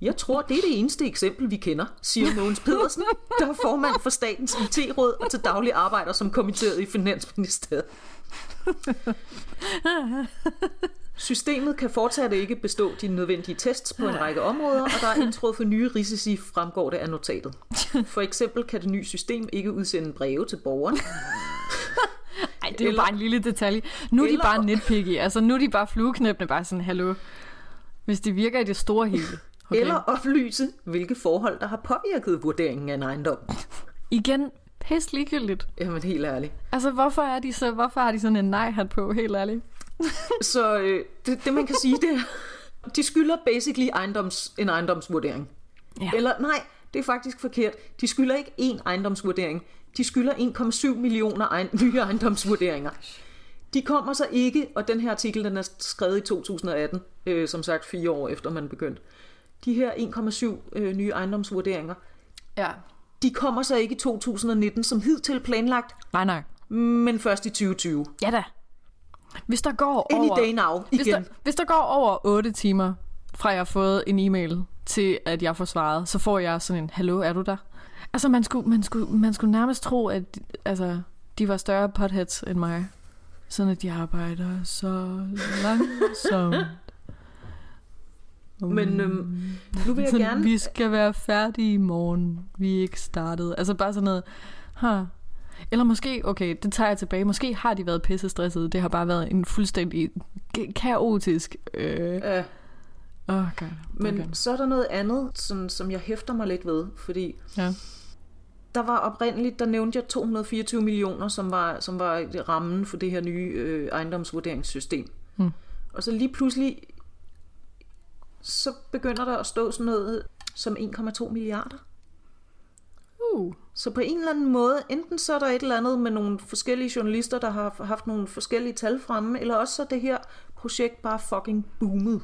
Jeg tror, det er det eneste eksempel, vi kender, siger Mogens Pedersen, der er formand for Statens IT-råd og til daglig arbejder som kommitteret i Finansministeriet. Systemet kan fortsat ikke bestå de nødvendige tests på en række områder, og der er indtruffet nye risici, fremgår det af notatet. For eksempel kan det nye system ikke udsende breve til borgerne. Ej, det er jo Eller- bare en lille detalje. Nu er de Eller- bare nitpicky. Altså, nu er de bare flueknæppende bare sådan, hallo. Hvis det virker i det store hele. Okay. Eller oplyse, hvilke forhold, der har påvirket vurderingen af en ejendom. Igen, pæst ligegyldigt. Jamen helt ærligt. Altså, hvorfor, er de så, hvorfor har de sådan en nej-hat på, helt ærligt? så øh, det, det, man kan sige, det er, de skylder basically ejendoms, en ejendomsvurdering. Ja. Eller nej, det er faktisk forkert. De skylder ikke én ejendomsvurdering. De skylder 1,7 millioner egen, nye ejendomsvurderinger. De kommer så ikke, og den her artikel den er skrevet i 2018, øh, som sagt fire år efter man begyndte. De her 1,7 øh, nye ejendomsvurderinger, ja. de kommer så ikke i 2019 som hidtil planlagt. Nej, nej. Men først i 2020. Ja da. Hvis der går Any over... day now, hvis der, hvis der går over 8 timer, fra jeg har fået en e-mail til, at jeg får svaret, så får jeg sådan en, hallo, er du der? Altså, man skulle, man skulle, man skulle nærmest tro, at altså, de var større potheads end mig. Sådan at de arbejder så langsomt. Men øhm, nu vil jeg sådan, gerne... Vi skal være færdige i morgen. Vi er ikke startet. Altså bare sådan noget... Huh. Eller måske, okay, det tager jeg tilbage. Måske har de været pisse stressede. Det har bare været en fuldstændig kaotisk... Øh... Ja. Oh, God. Men okay. så er der noget andet, som, som jeg hæfter mig lidt ved, fordi ja. der var oprindeligt, der nævnte jeg 224 millioner, som var, som var rammen for det her nye øh, ejendomsvurderingssystem. Hmm. Og så lige pludselig, så begynder der at stå sådan noget som 1,2 milliarder. Uh. Så på en eller anden måde, enten så er der et eller andet med nogle forskellige journalister, der har haft nogle forskellige tal fremme, eller også så det her projekt bare fucking boomet.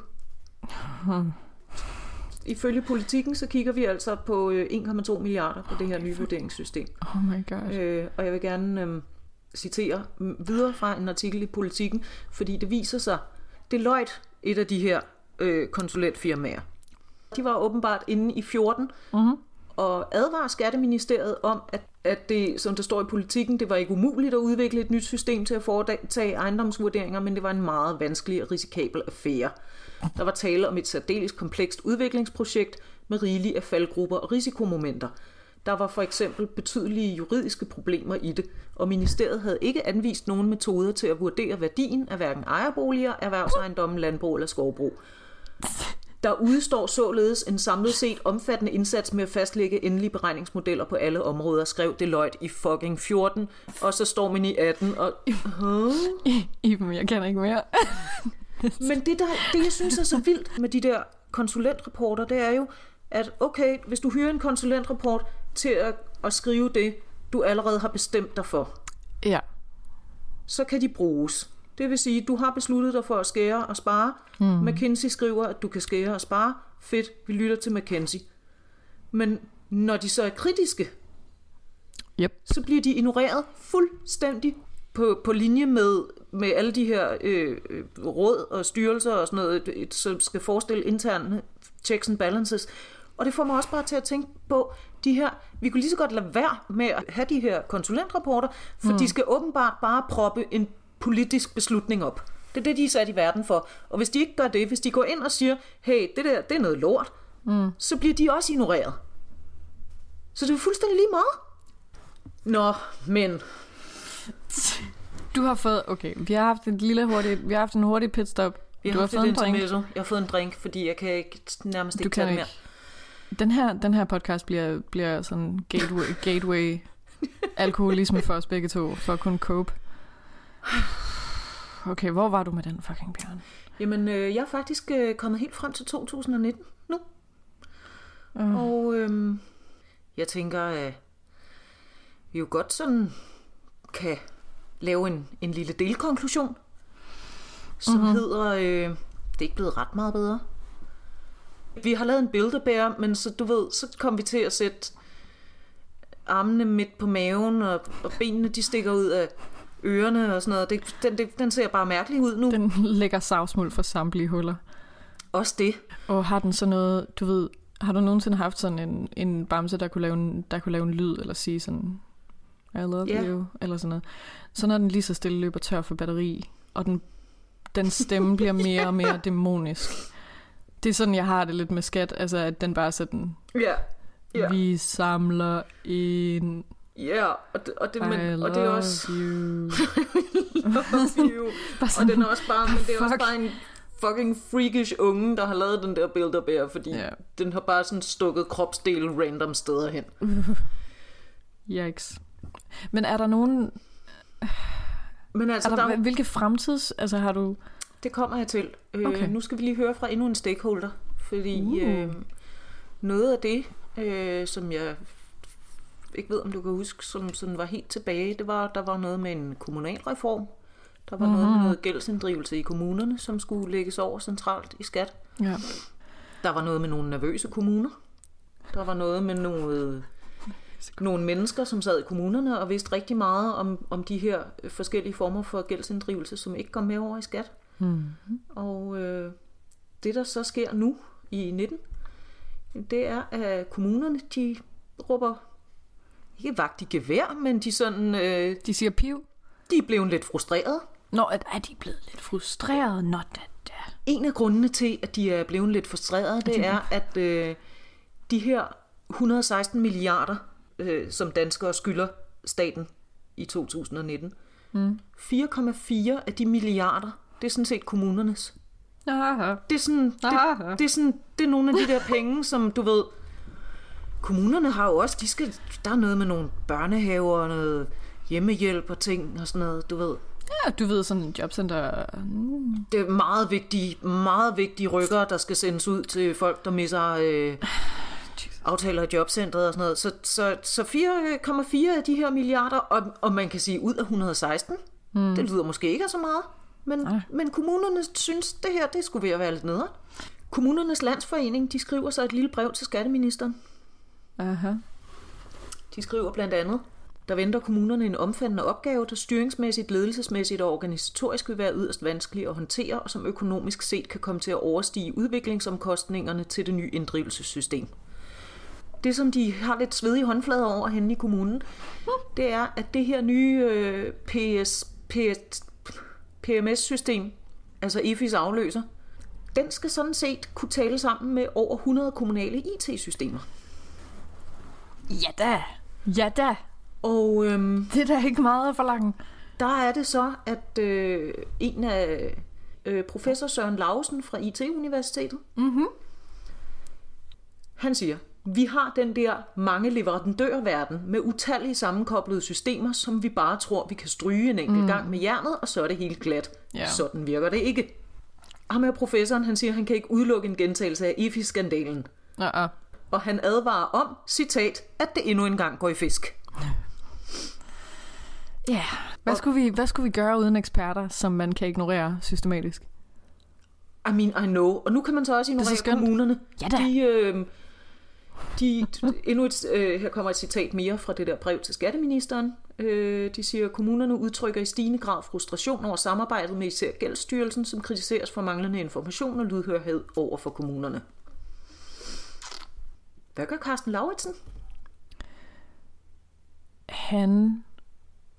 Hmm. Ifølge politikken, så kigger vi altså på 1,2 milliarder på det her nye vurderingssystem. Oh my god. Øh, og jeg vil gerne øh, citere videre fra en artikel i politikken, fordi det viser sig, Deloitte, et af de her øh, konsulentfirmaer, de var åbenbart inde i 14 mm-hmm. og advarer Skatteministeriet om, at, at det, som der står i politikken, det var ikke umuligt at udvikle et nyt system til at foretage ejendomsvurderinger, men det var en meget vanskelig og risikabel affære. Der var tale om et særdeles komplekst udviklingsprojekt med rigelige af faldgrupper og risikomomenter. Der var for eksempel betydelige juridiske problemer i det, og ministeriet havde ikke anvist nogen metoder til at vurdere værdien af hverken ejerboliger, erhvervsejendommen, landbrug eller skovbrug. Der udstår således en samlet set omfattende indsats med at fastlægge endelige beregningsmodeller på alle områder, skrev Deloitte i fucking 14, og så står man i 18 og... Huh? Iben, jeg kender ikke mere. Men det, der, det, jeg synes er så vildt med de der konsulentrapporter, det er jo, at okay, hvis du hyrer en konsulentrapport til at, at skrive det, du allerede har bestemt dig for, ja. så kan de bruges. Det vil sige, du har besluttet dig for at skære og spare. Mm. McKinsey skriver, at du kan skære og spare. Fedt, vi lytter til McKinsey. Men når de så er kritiske, yep. så bliver de ignoreret fuldstændig på, på linje med, med alle de her øh, råd og styrelser og sådan noget, som skal forestille interne checks and balances. Og det får mig også bare til at tænke på, de her, vi kunne lige så godt lade være med at have de her konsulentrapporter, for mm. de skal åbenbart bare proppe en politisk beslutning op. Det er det, de er sat i verden for. Og hvis de ikke gør det, hvis de går ind og siger, hey, det der, det er noget lort, mm. så bliver de også ignoreret. Så det er fuldstændig lige meget. Nå, men... Du har fået, okay, vi har haft en lille hurtigt, vi har haft en hurtig pitstop. Vi har, du har fået en drink. Jeg har fået en drink, fordi jeg kan ikke nærmest ikke tage det mere. Den her, den her podcast bliver, bliver sådan gateway, gateway alkoholisme for os begge to, for at kunne cope. Okay, hvor var du med den fucking bjørn? Jamen, øh, jeg er faktisk øh, kommet helt frem til 2019 nu. Uh. Og øh, jeg tænker, at vi jo godt sådan kan lave en, en lille delkonklusion, som uh-huh. hedder, øh, det er ikke blevet ret meget bedre. Vi har lavet en bilderbær, men så du ved, så kom vi til at sætte armene midt på maven, og, og benene de stikker ud af ørerne og sådan noget. Det, den, det, den ser bare mærkelig ud nu. Den lægger savsmuld for samtlige huller. Også det. Og har den så noget, du ved, har du nogensinde haft sådan en, en bamse, der kunne, lave en, der kunne lave en lyd, eller sige sådan, I love yeah. you, eller sådan noget. Så når den lige så stille løber tør for batteri, og den, den stemme bliver mere og mere dæmonisk. Det er sådan, jeg har det lidt med skat, altså at den bare sådan. Yeah. Yeah. vi samler en Ja, yeah, og det, og det, men, og det er også... You. love you. og den er også bare, men det er også bare en fucking freakish unge, der har lavet den der Build-A-Bear, fordi Ja. den har bare sådan stukket kropsdele random steder hen. Yikes. Men er der nogen... Men altså, Er der, der, hvilke fremtids... Altså har du... det kommer jeg til. Øh, Okay. Nu skal vi lige høre fra endnu en stakeholder, fordi Uh. øh, noget af det, øh, som jeg ikke ved, om du kan huske, som sådan var helt tilbage, det var, der var noget med en kommunalreform. Der var mm-hmm. noget med noget gældsinddrivelse i kommunerne, som skulle lægges over centralt i skat. Ja. Der var noget med nogle nervøse kommuner. Der var noget med noget, nogle mennesker, som sad i kommunerne og vidste rigtig meget om, om de her forskellige former for gældsinddrivelse, som ikke kom med over i skat. Mm. Og øh, det, der så sker nu i 19, det er, at kommunerne, de råber ikke vagt i gevær, men de, sådan, øh, De siger piv. de er blevet lidt frustrerede. Nå, at er de blevet lidt frustrerede? Nå, da, da. En af grundene til, at de er blevet lidt frustrerede, det er, at øh, de her 116 milliarder, øh, som danskere skylder staten i 2019, mm. 4,4 af de milliarder, det er sådan set kommunernes. Aha. Det er sådan, det, det er sådan, det er nogle af de der penge, som du ved, kommunerne har jo også, de skal, der er noget med nogle børnehaver og noget hjemmehjælp og ting og sådan noget, du ved. Ja, du ved, sådan en jobcenter... Mm. Det er meget vigtige, meget vigtige rykker, der skal sendes ud til folk, der misser øh, aftaler i jobcentret og sådan noget. Så, så, så 4,4 af de her milliarder, og, og man kan sige ud af 116, mm. det lyder måske ikke så meget, men, men kommunerne synes, det her, det skulle være lidt nedere. Kommunernes Landsforening, de skriver så et lille brev til skatteministeren. Aha. De skriver blandt andet, der venter kommunerne en omfattende opgave, der styringsmæssigt, ledelsesmæssigt og organisatorisk vil være yderst vanskelig at håndtere, og som økonomisk set kan komme til at overstige udviklingsomkostningerne til det nye inddrivelsessystem. Det, som de har lidt svedige håndflader over henne i kommunen, det er, at det her nye øh, PS, PS, PMS-system, altså EFIs afløser, den skal sådan set kunne tale sammen med over 100 kommunale IT-systemer. Ja da. Ja da. Og øhm, Det er da ikke meget at forlange. der er det så, at øh, en af øh, professor Søren Lausen fra IT-universitetet, Mhm. han siger, vi har den der mange leverandørverden med utallige sammenkoblede systemer, som vi bare tror, vi kan stryge en enkelt mm. gang med jernet, og så er det helt glat. Ja. Sådan virker det ikke. Ham her professoren, han siger, han kan ikke udelukke en gentagelse af IFI-skandalen. Ja, Og han advarer om, citat, at det endnu engang går i fisk. Ja. Hvad skulle, vi, hvad skulle vi gøre uden eksperter, som man kan ignorere systematisk? I mean, I know. Og nu kan man så også er så ignorere skønt. kommunerne. Ja da. De, øh, de, endnu et, øh, her kommer et citat mere fra det der brev til skatteministeren. Øh, de siger, at kommunerne udtrykker i stigende grad frustration over samarbejdet med især Gældsstyrelsen, som kritiseres for manglende information og lydhørhed over for kommunerne. Hvad gør Carsten Lauritsen? Han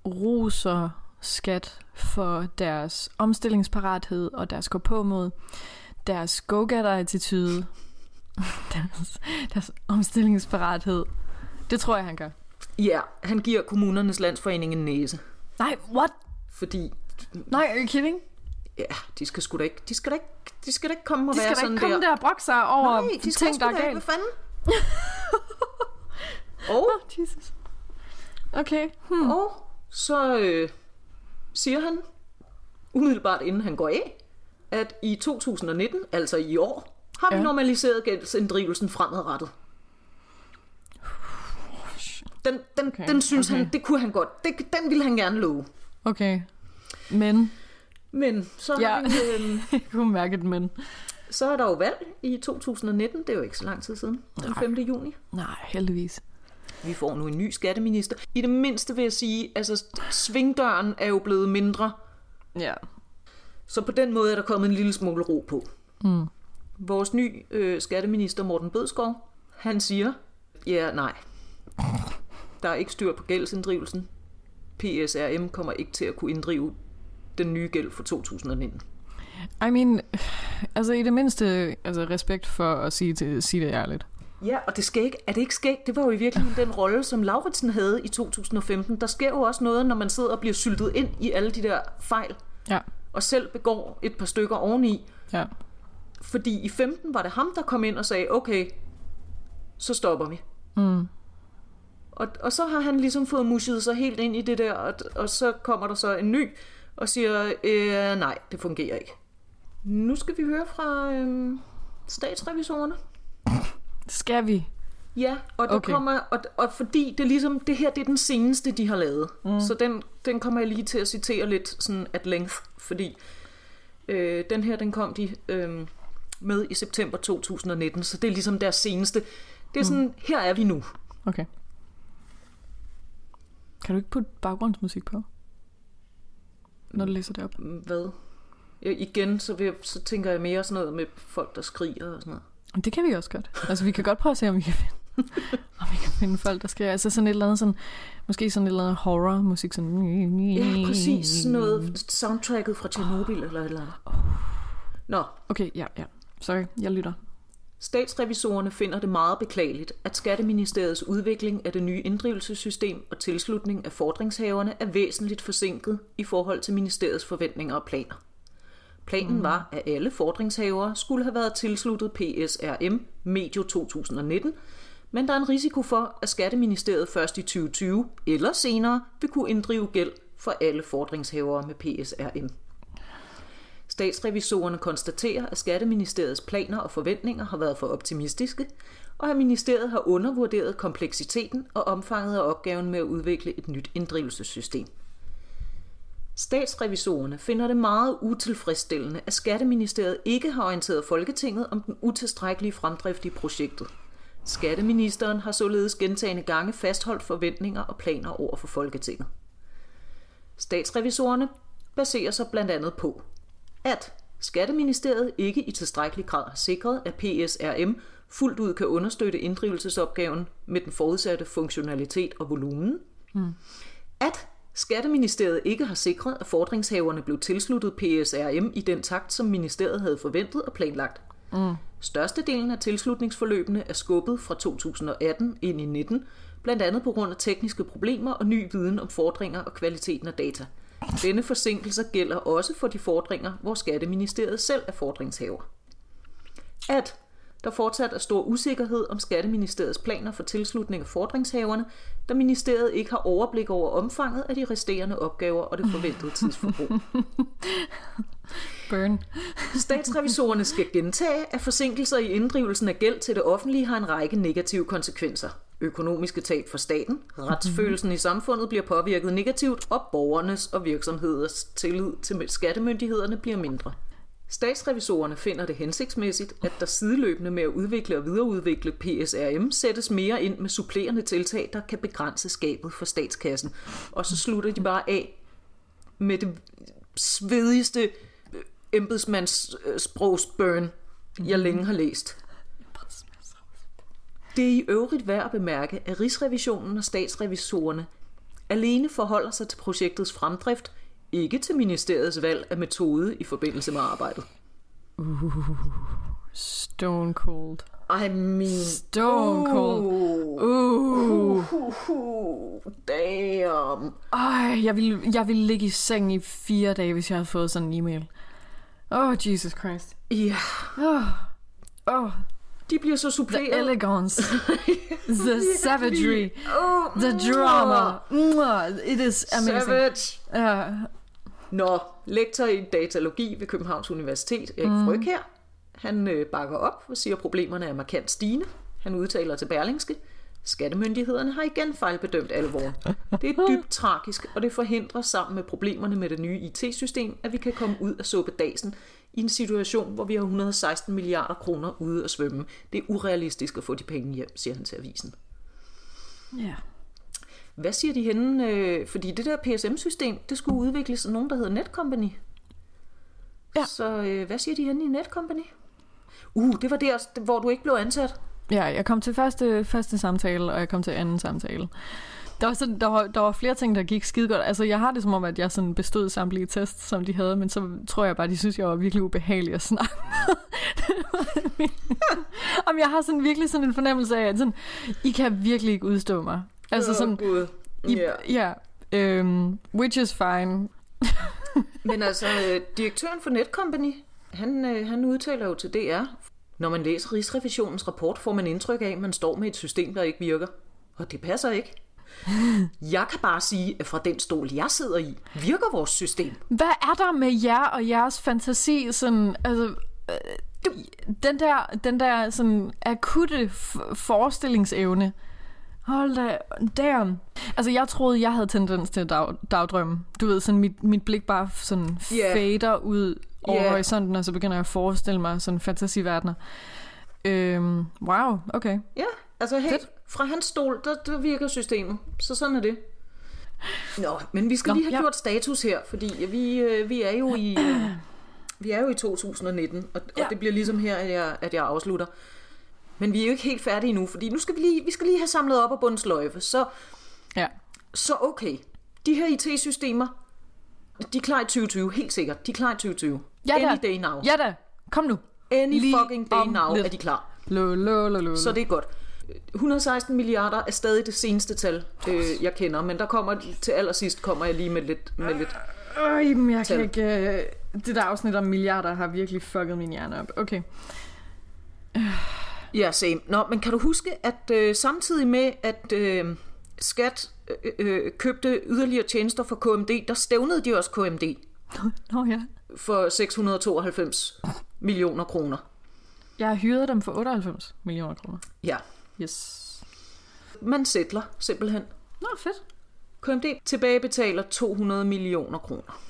roser skat for deres omstillingsparathed og deres gå på mod deres go-getter-attitude, deres, deres omstillingsparathed. Det tror jeg, han gør. Ja, han giver kommunernes landsforening en næse. Nej, what? Fordi, Nej, are you kidding? ja, de skal sgu da ikke, de skal da ikke, de skal da ikke komme og De være skal da sådan ikke komme der. der og brokke sig over Nej, de skal ting, der er galt. Hvad fanden? og Oh, Jesus. Okay. Hmm. Og så øh, siger han, umiddelbart inden han går af, at i 2019, altså i år, har vi Ja. normaliseret gældsinddrivelsen fremadrettet. Den, den, Okay, den synes okay. han, det kunne han godt, det, den ville han gerne love. Okay. Men, Men så, Ja. har vi, øh, jeg kunne mærke et men. Så er der jo valg i 2019, det er jo ikke så lang tid siden, den 5. juni. Nej, heldigvis. Vi får nu en ny skatteminister. I det mindste vil jeg sige, altså svingdøren er jo blevet mindre, Ja. Så på den måde er der kommet en lille smule ro på. Mm. Vores ny øh, skatteminister Morten Bødskov, han siger, ja, nej. Der er ikke styr på gældsinddrivelsen. PSRM kommer ikke til at kunne inddrive den nye gæld for 2019. I mean, altså i det mindste altså respekt for at sige, til, sige det ærligt. Ja, og det skal ikke, er det ikke skægt? Det var jo i virkeligheden den rolle, som Lauritsen havde i 2015. Der sker jo også noget, når man sidder og bliver syltet ind i alle de der fejl. Ja. og selv begår et par stykker oveni. Ja. Fordi i 15 var det ham, der kom ind og sagde, okay, så stopper vi. Mm. Og, og så har han ligesom fået muset sig helt ind i det der, og, og så kommer der så en ny og siger, øh, nej, det fungerer ikke. Nu skal vi høre fra øh, statsrevisorerne. Skal vi? Ja, og, der Okay. okay. kommer, og, og fordi det er ligesom, det her det er den seneste, de har lavet. Mm. Så den, den kommer jeg lige til at citere lidt sådan at length, fordi øh, den her, den kom de øh, med i september 2019, så det er ligesom deres seneste. Det er sådan, mm. her er vi nu. Okay. Kan du ikke putte baggrundsmusik på? Når du læser det op. Hvad? Ja, igen, så, vil jeg, så tænker jeg mere sådan noget med folk, der skriger og sådan noget. Men Det kan vi også godt. Altså, vi kan godt prøve at se, om vi kan finde, om vi kan finde folk, der skriver. Altså sådan et eller andet sådan, måske sådan et eller andet horror musik, sådan... Ja, præcis. Sådan noget soundtracket fra Tjernobyl eller et eller andet. Nå, Okay, ja, ja. Sorry, jeg lytter. Statsrevisorerne finder det meget beklageligt, at Skatteministeriets udvikling af det nye inddrivelsessystem og tilslutning af fordringshaverne er væsentligt forsinket i forhold til ministeriets forventninger og planer. Planen var, at alle fordringshavere skulle have været tilsluttet PSRM medio 2019, men der er en risiko for, at Skatteministeriet først i 2020 eller senere vil kunne inddrive gæld for alle fordringshavere med PSRM. Statsrevisorerne konstaterer, at Skatteministeriets planer og forventninger har været for optimistiske, og at ministeriet har undervurderet kompleksiteten og omfanget af opgaven med at udvikle et nyt inddrivelsessystem. Statsrevisorerne finder det meget utilfredsstillende, at Skatteministeriet ikke har orienteret Folketinget om den utilstrækkelige fremdrift i projektet. Skatteministeren har således gentagende gange fastholdt forventninger og planer over for Folketinget. Statsrevisorerne baserer sig blandt andet på, at Skatteministeriet ikke i tilstrækkelig grad har sikret, at PSRM fuldt ud kan understøtte inddrivelsesopgaven med den forudsatte funktionalitet og volumen. Mm. At Skatteministeriet ikke har sikret, at fordringshaverne blev tilsluttet PSRM i den takt, som ministeriet havde forventet og planlagt. Mm. Størstedelen af tilslutningsforløbene er skubbet fra 2018 ind i 19, blandt andet på grund af tekniske problemer og ny viden om fordringer og kvaliteten af data. Denne forsinkelse gælder også for de fordringer, hvor Skatteministeriet selv er fordringshaver. At der fortsat er stor usikkerhed om Skatteministeriets planer for tilslutning af fordringshaverne, da ministeriet ikke har overblik over omfanget af de resterende opgaver og det forventede tidsforbrug. Burn. Statsrevisorerne skal gentage, at forsinkelser i inddrivelsen af gæld til det offentlige har en række negative konsekvenser. Økonomiske tab for staten, retsfølelsen i samfundet bliver påvirket negativt, og borgernes og virksomheders tillid til skattemyndighederne bliver mindre. Statsrevisorerne finder det hensigtsmæssigt, at der sideløbende med at udvikle og videreudvikle PSRM sættes mere ind med supplerende tiltag, der kan begrænse skabet for statskassen. Og så slutter de bare af med det svedigste øh, embedsmandssprogsburn, jeg længe har læst. Det er i øvrigt værd at bemærke, at Rigsrevisionen og statsrevisorerne alene forholder sig til projektets fremdrift, ikke til ministeriets valg af metode i forbindelse med arbejdet. Stone cold. I mean... Stone cold. Uh. Uh, damn. Ej, jeg ville, jeg ville ligge i seng i fire dage, hvis jeg havde fået sådan en e-mail. Oh, Jesus Christ. Ja, Oh, oh de bliver så the suppleret. elegance. the savagery. Oh, The drama. It is amazing. Savage. Ja. Nå, lektor i datalogi ved Københavns Universitet, Erik mm. Fryg her, han øh, bakker op og siger, at problemerne er markant stigende. Han udtaler til Berlingske, Skattemyndighederne har igen fejlbedømt alvoren. Det er dybt tragisk, og det forhindrer sammen med problemerne med det nye IT-system, at vi kan komme ud af suppedasen i en situation, hvor vi har 116 milliarder kroner ude at svømme. Det er urealistisk at få de penge hjem, siger han til avisen. Ja. Hvad siger de henne? Øh, fordi det der PSM-system, det skulle udvikles af nogen, der hedder Netcompany. Ja. Så øh, hvad siger de henne i Netcompany? Uh, det var der, hvor du ikke blev ansat. Ja, jeg kom til første, første samtale, og jeg kom til anden samtale. Der var, sådan, der, var, der var flere ting, der gik skide godt. Altså, jeg har det som om, at jeg sådan bestod samtlige tests, som de havde, men så tror jeg bare, de synes, jeg var virkelig ubehagelig at snakke med. Om jeg har sådan virkelig sådan en fornemmelse af, at sådan, I kan virkelig ikke udstå mig. Altså sådan, Gud. I, Ja. ja, øhm, which is fine. Men altså, øh, direktøren for Netcompany, han, øh, han udtaler jo til DR, når man læser Rigsrevisionens rapport, får man indtryk af, at man står med et system, der ikke virker. Og det passer ikke. Jeg kan bare sige, at fra den stol, jeg sidder i, virker vores system. Hvad er der med jer og jeres fantasi? Sådan, altså, øh, den der, den der sådan akutte f- forestillingsevne. Hold da, damn. Altså, jeg troede, jeg havde tendens til at dag, dagdrømme. Du ved, sådan mit, mit blik bare sådan Ja. fader ud over Ja. horisonten, og så begynder jeg at forestille mig sådan fantasiverdener. Øhm, wow, okay. Ja, altså helt Fedt. fra hans stol, der, der virker systemet. Så sådan er det. Nå, men vi skal Nå, lige have ja. gjort status her, fordi vi, øh, vi er jo i... øh, Vi er jo i 2019, og. Ja. og det bliver ligesom her, at jeg, at jeg afslutter. Men vi er jo ikke helt færdige endnu, fordi nu skal vi lige, vi skal lige have samlet op af bundsløjfe. Så, Ja. så okay, de her IT-systemer, de er klar i 2020, helt sikkert. De er klar i 2020. Ja da. Any day now. Ja da, kom nu. Any lige fucking day now lidt. er de klar. Lo, lo, lo, lo. Så det er godt. 116 milliarder er stadig det seneste tal, øh, jeg kender, men der kommer til allersidst kommer jeg lige med lidt, med lidt. Øj, men jeg kan ikke... øh, Det der afsnit om milliarder har virkelig fucket min hjerne op. Okay. Ja, same. Nå, men kan du huske, at øh, samtidig med, at øh, Skat øh, øh, købte yderligere tjenester for KMD, der stævnede de også KMD Nå ja. for 692 millioner kroner. Jeg har hyret dem for 98 millioner kroner. Ja, Yes. man sætler simpelthen. Nå, fedt. KMD tilbagebetaler 200 millioner kroner.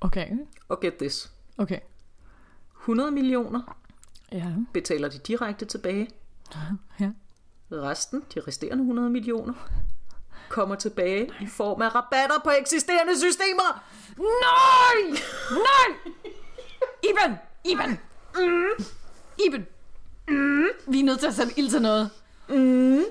Okay. Og get this. Okay. 100 millioner Ja. betaler de direkte tilbage. Ja. Resten, de resterende 100 millioner, kommer tilbage i form af rabatter på eksisterende systemer. Nej! Nej! Iben! Iben! Mm. Iben! Mm. Vi er nødt til at sætte ild til noget. Mm. Uh,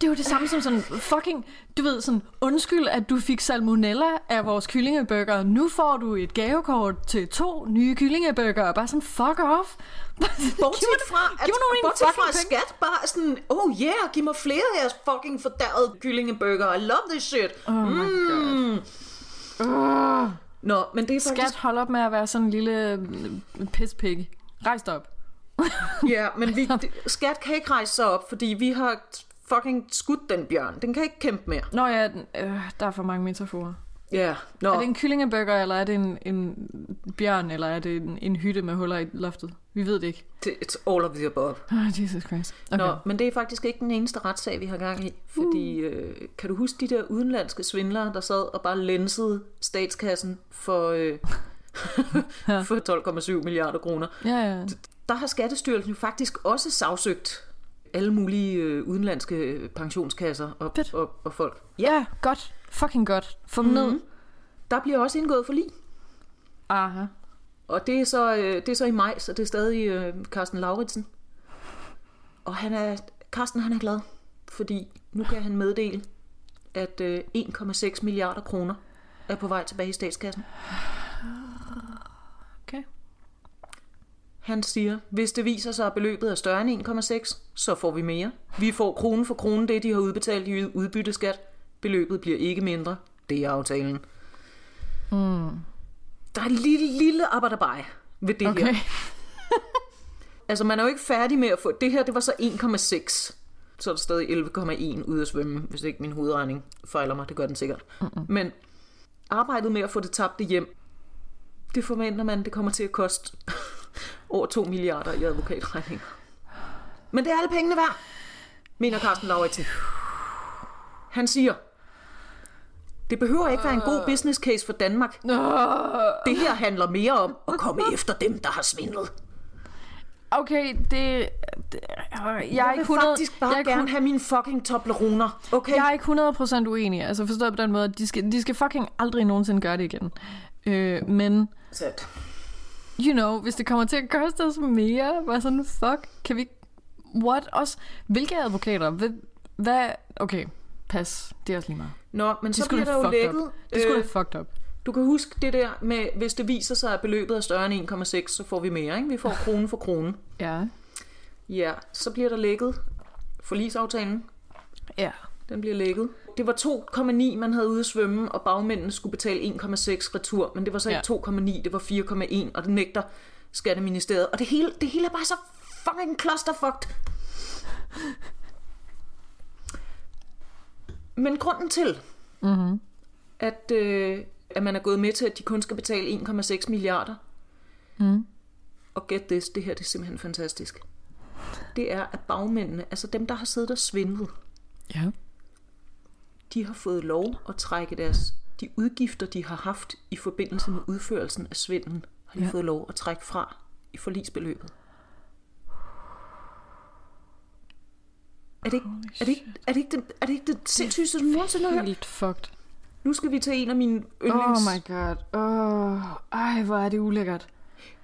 det er jo det samme som sådan fucking, du ved sådan, undskyld, at du fik salmonella af vores kyllingeburger. Nu får du et gavekort til to nye kyllingeburger. Bare sådan, fuck off. Bortset fra, at, giv mig nogle bortset fra skat bare sådan, oh yeah, giv mig flere af jeres fucking fordærede kyllingeburger. I love this shit. Oh my god. Uh. Nå, men det er Skat, faktisk... hold op med at være sådan en lille øh, pisspig. Rejs dig op. Ja, men vi, skat kan ikke rejse sig op, fordi vi har fucking skudt den bjørn. Den kan ikke kæmpe mere. Nå ja, den- øh, der er for mange metaforer. Ja, nå. Er det en kyllingeburger, eller er det en, en bjørn, eller er det en, en hytte med huller i loftet? Vi ved det ikke. It's all of the above. Oh, Jesus Christ. Okay. Nå, men det er faktisk ikke den eneste retssag, vi har gang i. Fordi, øh, kan du huske de der udenlandske svindlere, der sad og bare lænsede statskassen for, øh, for 12,7 milliarder kroner? Ja, ja. Der har Skattestyrelsen jo faktisk også sagsøgt alle mulige øh, udenlandske pensionskasser og, Fedt. og, og folk. Ja, godt. Fucking godt. Få dem ned. Der bliver også indgået for lige. Aha. Og det er så, øh, det er så i maj, så det er stadig øh, Carsten Lauritsen. Og han er, Carsten han er glad, fordi nu kan han meddele, at øh, 1,6 milliarder kroner er på vej tilbage i statskassen. Okay. Han siger, hvis det viser sig, at beløbet er større end 1,6, så får vi mere. Vi får krone for krone det, de har udbetalt i udbytteskat. Beløbet bliver ikke mindre. Det er aftalen. Mm. Der er en lille, lille arbejderbej ved det Okay. her. Altså, man er jo ikke færdig med at få... Det her, det var så 1,6. Så er der stadig 11,1 ud at svømme, hvis ikke min hovedregning fejler mig. Det gør den sikkert. Mm-mm. Men arbejdet med at få det tabte hjem, det forventer man, det kommer til at koste over 2 milliarder i advokatregninger. Men det er alle pengene værd, mener Carsten Lauritsen. Han siger, det behøver ikke være en god business case for Danmark. Det her handler mere om at komme efter dem, der har svindlet. Okay, det... det jeg, Jeg vil ikke 100, faktisk bare jeg er gerne have mine fucking Tobleroner. Okay? Jeg er ikke 100% uenig. Altså forstået på den måde, de skal, de skal fucking aldrig nogensinde gøre det igen. Øh, men, Sæt. You know, hvis det kommer til at koste os mere, bare sådan, fuck, kan vi... What? Også, hvilke advokater? Hvad? hvad okay, pas. Det er også lige meget. Nå, men Det så bliver der jo lækket. up. Det skulle øh, da fucked up. du kan huske det der med, hvis det viser sig, at beløbet er større end 1,6, så får vi mere. Ikke? Vi får krone for krone. Ja. Ja, så bliver der lækket forlisaftalen. Ja. Den bliver lækket. Det var 2,9, man havde ude at svømme, og bagmændene skulle betale 1,6 retur, men det var så ikke Ja. 2,9, det var 4,1, og det nægter Skatteministeriet. Og det hele, det hele er bare så fucking clusterfucked. Men grunden til, Mm-hmm. at, øh, at man er gået med til, at de kun skal betale 1,6 milliarder, Mm. og get this, det her det er simpelthen fantastisk. Det er, at bagmændene, altså dem, der har siddet og svindlet, Ja. De har fået lov at trække deres, de udgifter, de har haft i forbindelse med udførelsen af svindlen, har de Ja. fået lov at trække fra i forlisbeløbet. Er det ikke, er det ikke, er det ikke, det, er det, ikke det sindssygeste, du nogensinde har hørt? Helt fucked. Nu skal vi til en af mine Oh yndlings... my god. Oh, ej, hvor er det ulækkert.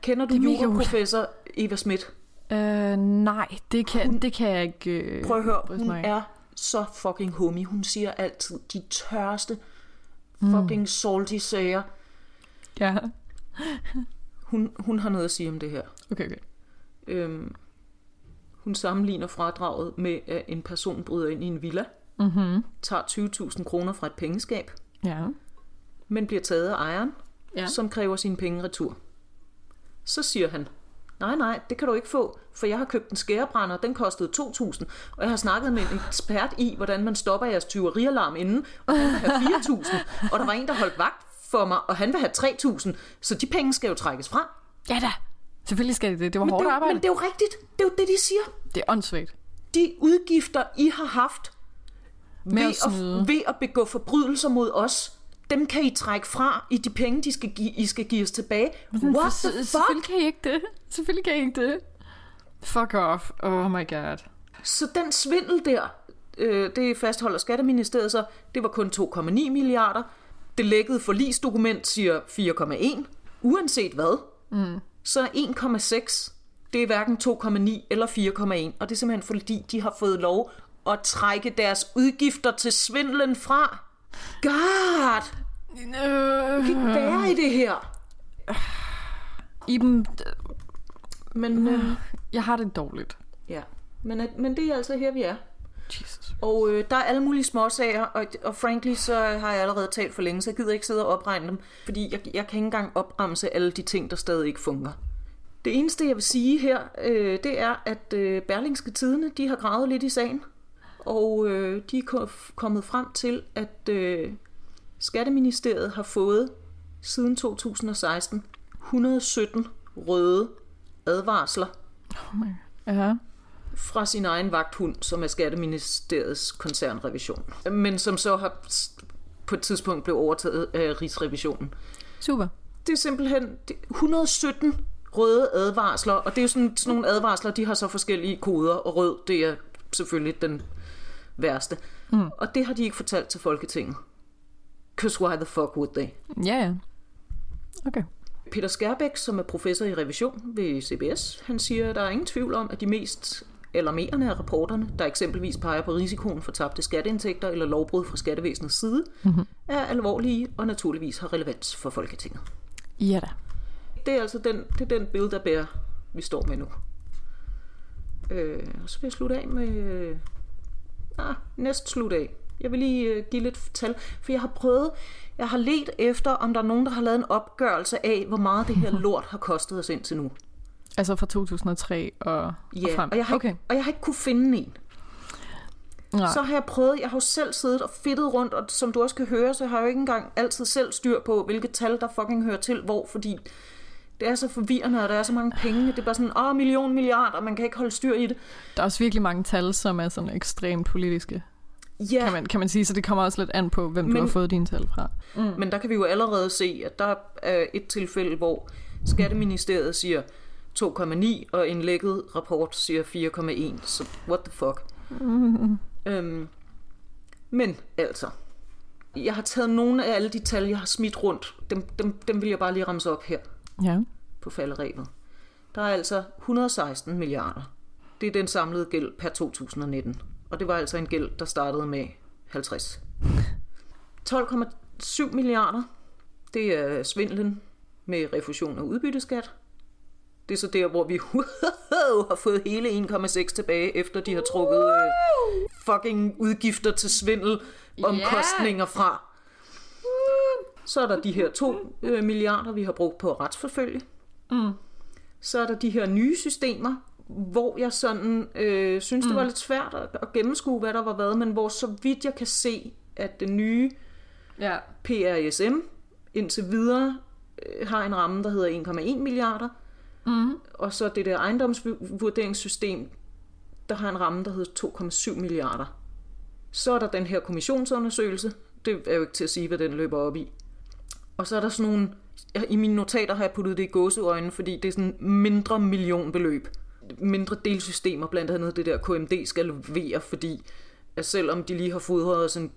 Kender du juraprofessor Eva Schmidt? Uh, nej, det kan, Hun- det kan jeg ikke øh, Prøv at høre, hun mig er så fucking homie. Hun siger altid de tørste fucking salty sager. Ja. Hun, hun har noget at sige om det her. Okay, okay. Øhm, hun sammenligner fradraget med, at en person bryder ind i en villa, Mm-hmm. tager 20.000 kroner fra et pengeskab, Ja. men bliver taget af ejeren, Ja. som kræver sine penge retur. Så siger han, nej, nej, det kan du ikke få, for jeg har købt en skærebrænder, den kostede 2.000, og jeg har snakket med en ekspert i, hvordan man stopper jeres tyverialarm inden, og han vil have 4.000, og der var en, der holdt vagt for mig, og han vil have 3.000, så de penge skal jo trækkes fra. Ja da. Selvfølgelig skal det det. Det var Men hårdt det, arbejde. men det er jo rigtigt, det er jo det, de siger. Det er åndssvagt. De udgifter, I har haft Med ved at, ved at begå forbrydelser mod os, dem kan I trække fra i de penge, de skal give, I skal give os tilbage. What the fuck? Selvfølgelig kan I ikke det. Selvfølgelig kan I ikke det. Fuck off. Oh my god. Så den svindel der, øh, det fastholder Skatteministeriet så, det var kun 2,9 milliarder. Det lækkede forlisdokument siger 4,1. Uanset hvad, mm. så er 1,6, det er hverken 2,9 eller 4,1. Og det er simpelthen fordi, de har fået lov at trække deres udgifter til svindlen fra. God! Øh, Ikke være i det her. Iben, Men, øh, jeg har det dårligt. ja. men, at- men det er altså her, vi er. Jesus. Og øh, der er alle mulige småsager, og, og frankly, så har jeg allerede talt for længe, så jeg gider ikke sidde og opregne dem, fordi jeg, jeg kan ikke engang opremse alle de ting, der stadig ikke fungerer. Det eneste, jeg vil sige her, øh, det er, at øh, Berlingske Tidene, de har gravet lidt i sagen, og øh, de er ko- kommet frem til, at øh, Skatteministeriet har fået siden 2016 117 røde advarsler Oh my Ja. fra sin egen vagthund, som er Skatteministeriets koncernrevision, men som så har på et tidspunkt blev overtaget af Rigsrevisionen. Super. Det er simpelthen det- 117 røde advarsler, og det er jo sådan, sådan nogle advarsler, de har så forskellige koder, og rød, det er selvfølgelig den værste. Mm. Og det har de ikke fortalt til Folketinget. Cause why the fuck would they? Ja, ja. Okay. Peter Skærbæk, som er professor i revision ved CBS, han siger, at der er ingen tvivl om, at de mest alarmerende af rapporterne, der eksempelvis peger på risikoen for tabte skatteindtægter eller lovbrud fra skattevæsenets side, mm-hmm. er alvorlige og naturligvis har relevans for Folketinget. Ja da. Det er altså den, det er den billede, der bærer, vi står med nu. Øh, og så vil jeg slutte af med... Øh, ah, næst slutte af. Jeg vil lige øh, give lidt tal, for jeg har prøvet, jeg har let efter, om der er nogen, der har lavet en opgørelse af, hvor meget det her lort har kostet os indtil nu. Altså fra 2003 og, og Ja, frem. og jeg, har okay. ikke, og jeg har ikke kunne finde en. Nej. Så har jeg prøvet, jeg har jo selv siddet og fedtet rundt, og som du også kan høre, så har jeg jo ikke engang altid selv styr på, hvilke tal, der fucking hører til hvor, fordi det er så forvirrende, og der er så mange penge. Det er bare sådan, åh, million, milliard, og man kan ikke holde styr i det. Der er også virkelig mange tal, som er sådan ekstremt politiske, Ja, kan man, kan man sige, så det kommer også lidt an på, hvem Men... du har fået dine tal fra. mm. men der kan vi jo allerede se, at der er et tilfælde, hvor Skatteministeriet siger 2,9, og en lækket rapport siger 4,1. Så what the fuck? Øhm, men altså, jeg har taget nogle af alle de tal, jeg har smidt rundt. Dem, dem, dem vil jeg bare lige ramse op her. Ja. på falderæbet. Der er altså 116 milliarder. Det er den samlede gæld per 2019. Og det var altså en gæld, der startede med 50. 12,7 milliarder, det er svindlen med refusion af udbytteskat. Det er så der, hvor vi har fået hele 1,6 tilbage, efter de har trukket øh, fucking udgifter til svindel, omkostninger fra. Så er der de her 2 øh, milliarder, vi har brugt på at retsforfølge. Mm. Så er der de her nye systemer, hvor jeg sådan øh, synes, det var lidt svært at, at gennemskue, hvad der var hvad, men hvor så vidt jeg kan se, at det nye Ja. PRSM indtil videre øh, har en ramme, der hedder 1,1 milliarder, Mm. og så det der ejendomsvurderingssystem, der har en ramme, der hedder 2,7 milliarder. Så er der den her kommissionsundersøgelse. Det er jo ikke til at sige, hvad den løber op i. Og så er der sådan nogle... I mine notater har jeg puttet det i gåseøjne, fordi det er sådan mindre millionbeløb. Mindre delsystemer, blandt andet det der KMD skal levere, fordi at selvom de lige har fodret os en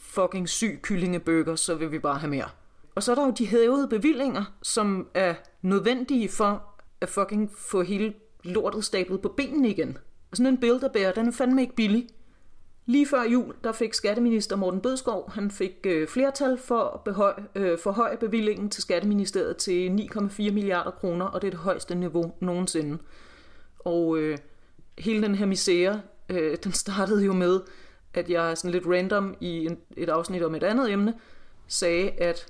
fucking syg kyllingebøger, så vil vi bare have mere. Og så er der jo de hævede bevillinger, som er nødvendige for at fucking få hele lortet stablet på benene igen. Og sådan en bilderbær, den er fandme ikke billig. Lige før jul, der fik skatteminister Morten Bødskov, han fik øh, flertal for at behøj, øh, forhøje bevillingen til Skatteministeriet til 9,4 milliarder kroner, og det er det højeste niveau nogensinde. Og øh, hele den her misære, øh, den startede jo med, at jeg sådan lidt random i en, et afsnit om et andet emne, sagde, at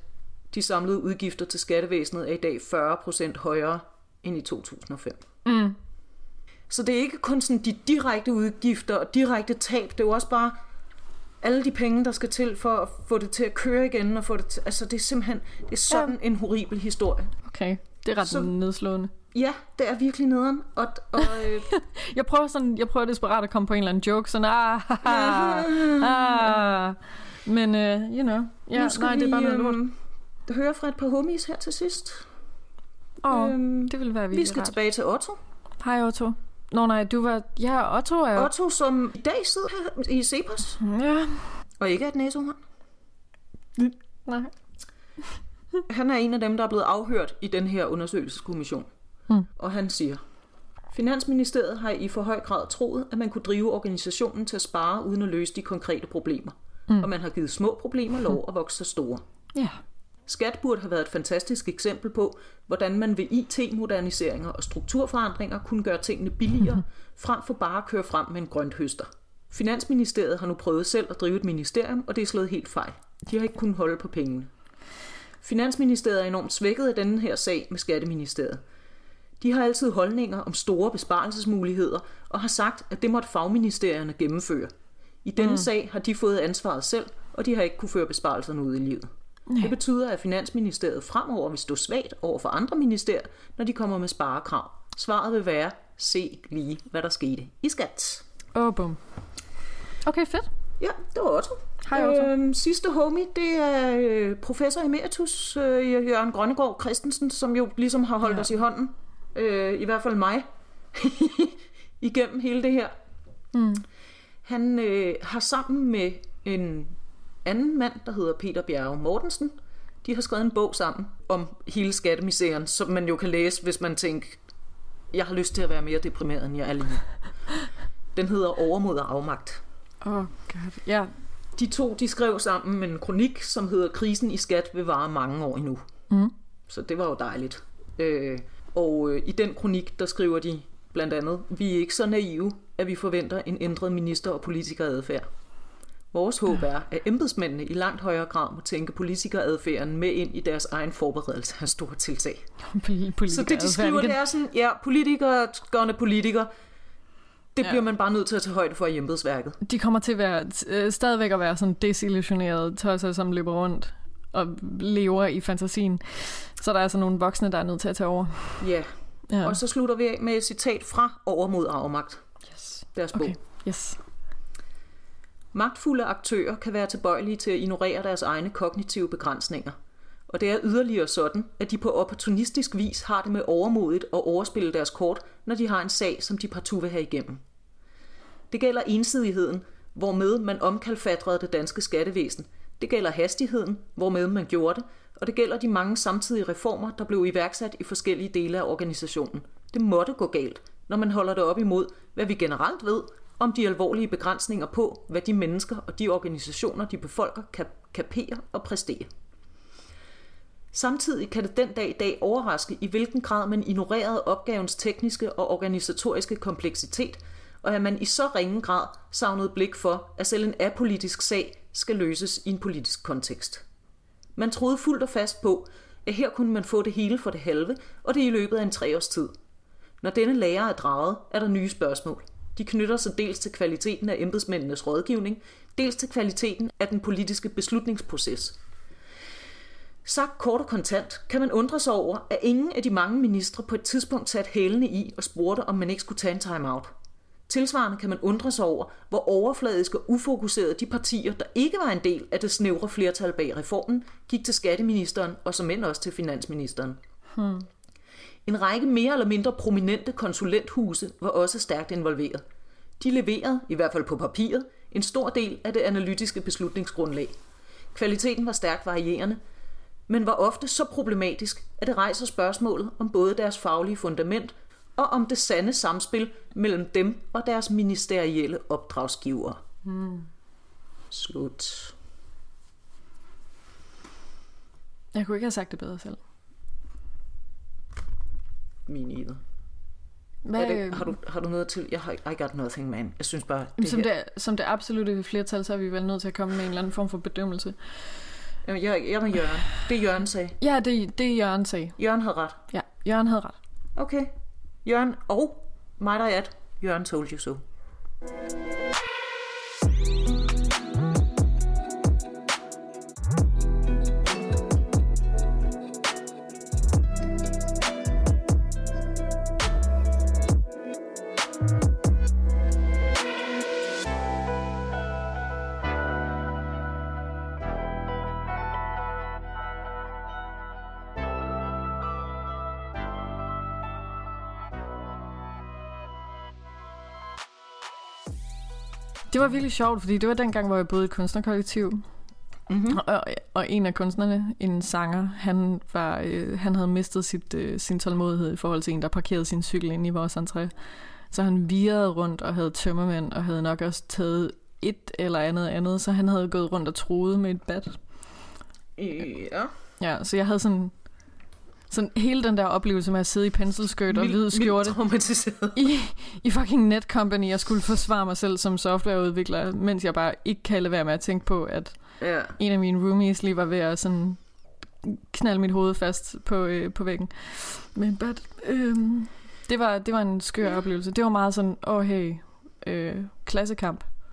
de samlede udgifter til skattevæsenet er i dag 40% højere end i 2005. Mm. Så det er ikke kun sådan de direkte udgifter og direkte tab, det er jo også bare alle de penge, der skal til for at få det til at køre igen. Og få det til, altså det er simpelthen det er sådan en horribel historie. Okay, det er ret så... nedslående. Ja, det er virkelig nederen. Og, og øh, Jeg prøver sådan, jeg prøver desperat at komme på en eller anden joke, sådan, ah, haha, ah. Men, uh, you know, ja, nu skal nej, vi det er bare noget lort. øhm, høre fra et par homies her til sidst. Åh, øhm, det ville være vi virkelig skal rart. tilbage til Otto. Hej Otto. Nå nej, du var... Ja, Otto er jo... Otto, som i dag sidder her i Cepos, Ja. og ikke er et næsehorn. Nej. Han er en af dem, der er blevet afhørt i den her undersøgelseskommission. Hmm. Og han siger, Finansministeriet har i for høj grad troet, at man kunne drive organisationen til at spare uden at løse de konkrete problemer. Mm. Og man har givet små problemer lov at vokse sig store. Ja. Skat burde have været et fantastisk eksempel på, hvordan man ved IT-moderniseringer og strukturforandringer kunne gøre tingene billigere, frem for bare at køre frem med en grønt høster. Finansministeriet har nu prøvet selv at drive et ministerium, og det er slået helt fejl. De har ikke kunnet holde på pengene. Finansministeriet er enormt svækket af denne her sag med Skatteministeriet. De har altid holdninger om store besparelsesmuligheder og har sagt, at det måtte fagministerierne gennemføre. I denne mm. sag har de fået ansvaret selv, og de har ikke kunne føre besparelserne ud i livet. Ja. Det betyder, at Finansministeriet fremover vil stå svagt over for andre ministerier, når de kommer med sparekrav. Svaret vil være, se lige, hvad der skete i skat. Åh, oh, bum. Okay, fedt. Ja, det var Otto. Hej, Otto. Øhm, sidste homie, det er øh, professor emeritus øh, Jørgen Grønnegård Christensen, som jo ligesom har holdt Ja. ja. os i hånden. Øh, I hvert fald mig. Igennem hele det her. Mm. Han øh, har sammen med en anden mand, der hedder Peter Bjerre Mortensen, de har skrevet en bog sammen om hele skattemisæren, som man jo kan læse, hvis man tænker, jeg har lyst til at være mere deprimeret, end jeg er lige nu. Den hedder Overmod og afmagt. Åh, oh, god. Ja. De to de skrev sammen en kronik, som hedder Krisen i skat vil vare mange år endnu. Mm. Så det var jo dejligt. Øh, og øh, i den kronik, der skriver de blandt andet, vi er ikke så naive, at vi forventer en ændret minister- og politikeradfærd. Vores håb er, at embedsmændene i langt højere grad må tænke politikeradfærden med ind i deres egen forberedelse af store tiltag. Så det, de skriver, det er sådan, ja, politikere, gørne politikere, det ja. bliver man bare nødt til at tage højde for i embedsværket. De kommer til at være, øh, stadigvæk at være sådan desillusionerede tosser, som løber rundt og lever i fantasien. Så der er altså nogle voksne, der er nødt til at tage over. Ja, Ja. og så slutter vi af med et citat fra Overmod afmagt, yes. deres bog. Okay, yes. Magtfulde aktører kan være tilbøjelige til at ignorere deres egne kognitive begrænsninger. Og det er yderligere sådan, at de på opportunistisk vis har det med overmodigt at overspille deres kort, når de har en sag, som de partout vil have igennem. Det gælder ensidigheden, hvormed man omkalfatrede det danske skattevæsen. Det gælder hastigheden, hvormed man gjorde det, og det gælder de mange samtidige reformer, der blev iværksat i forskellige dele af organisationen. Det måtte gå galt, når man holder det op imod, hvad vi generelt ved om de alvorlige begrænsninger på, hvad de mennesker og de organisationer, de befolker, kan kapere og præstere. Samtidig kan det den dag i dag overraske, i hvilken grad man ignorerede opgavens tekniske og organisatoriske kompleksitet, og at man i så ringe grad savnede blik for, at selv en apolitisk sag skal løses i en politisk kontekst. Man troede fuldt og fast på, at her kunne man få det hele for det halve, og det i løbet af en treårs tid. Når denne lærer er draget, er der nye spørgsmål. De knytter sig dels til kvaliteten af embedsmændenes rådgivning, dels til kvaliteten af den politiske beslutningsproces. Sagt kort og kontant kan man undre sig over, at ingen af de mange ministre på et tidspunkt satte hælene i og spurgte, om man ikke skulle tage en time-out. Tilsvarende kan man undre sig over, hvor overfladisk og ufokuserede de partier, der ikke var en del af det snævre flertal bag reformen, gik til skatteministeren og som end også til finansministeren. Hmm. En række mere eller mindre prominente konsulenthuse var også stærkt involveret. De leverede, i hvert fald på papiret, en stor del af det analytiske beslutningsgrundlag. Kvaliteten var stærkt varierende, men var ofte så problematisk, at det rejser spørgsmålet om både deres faglige fundament og om det sande samspil mellem dem og deres ministerielle opdragsgivere. Hmm. Slut. Jeg kunne ikke have sagt det bedre selv. Min either. Hvad, det, har, du, har du noget til? Jeg har I got nothing, man. Jeg synes bare, det som, her... det, som det absolutte flertal, så er vi vel nødt til at komme med en eller anden form for bedømmelse. Jamen, jeg, jeg er med Jørgen. Det Jørgen sagde. Ja, det, det Jørgen sagde. Jørgen havde ret. Ja, Jørgen havde ret. Okay. Jørgen og mig der er at Jørgen told you so. thank you Det var virkelig sjovt, fordi det var dengang, hvor jeg boede i et kunstnerkollektiv. Mm-hmm. Og, og en af kunstnerne, en sanger, han, var, øh, han havde mistet sit, øh, sin tålmodighed i forhold til en, der parkerede sin cykel ind i vores entré. Så han virrede rundt og havde tømmermænd, og havde nok også taget et eller andet andet, så han havde gået rundt og troet med et bat. Ja. Ja, så jeg havde sådan sådan hele den der oplevelse med at sidde i penselskørt og hvide skjorte i, i fucking Netcompany. Jeg skulle forsvare mig selv som softwareudvikler, mens jeg bare ikke kan lade være med at tænke på, at ja. en af mine roomies lige var ved at sådan knalde mit hoved fast på, øh, på væggen. Men but, øh, det, var, det var en skør oplevelse. Det var meget sådan, åh oh, hey, øh, klassekamp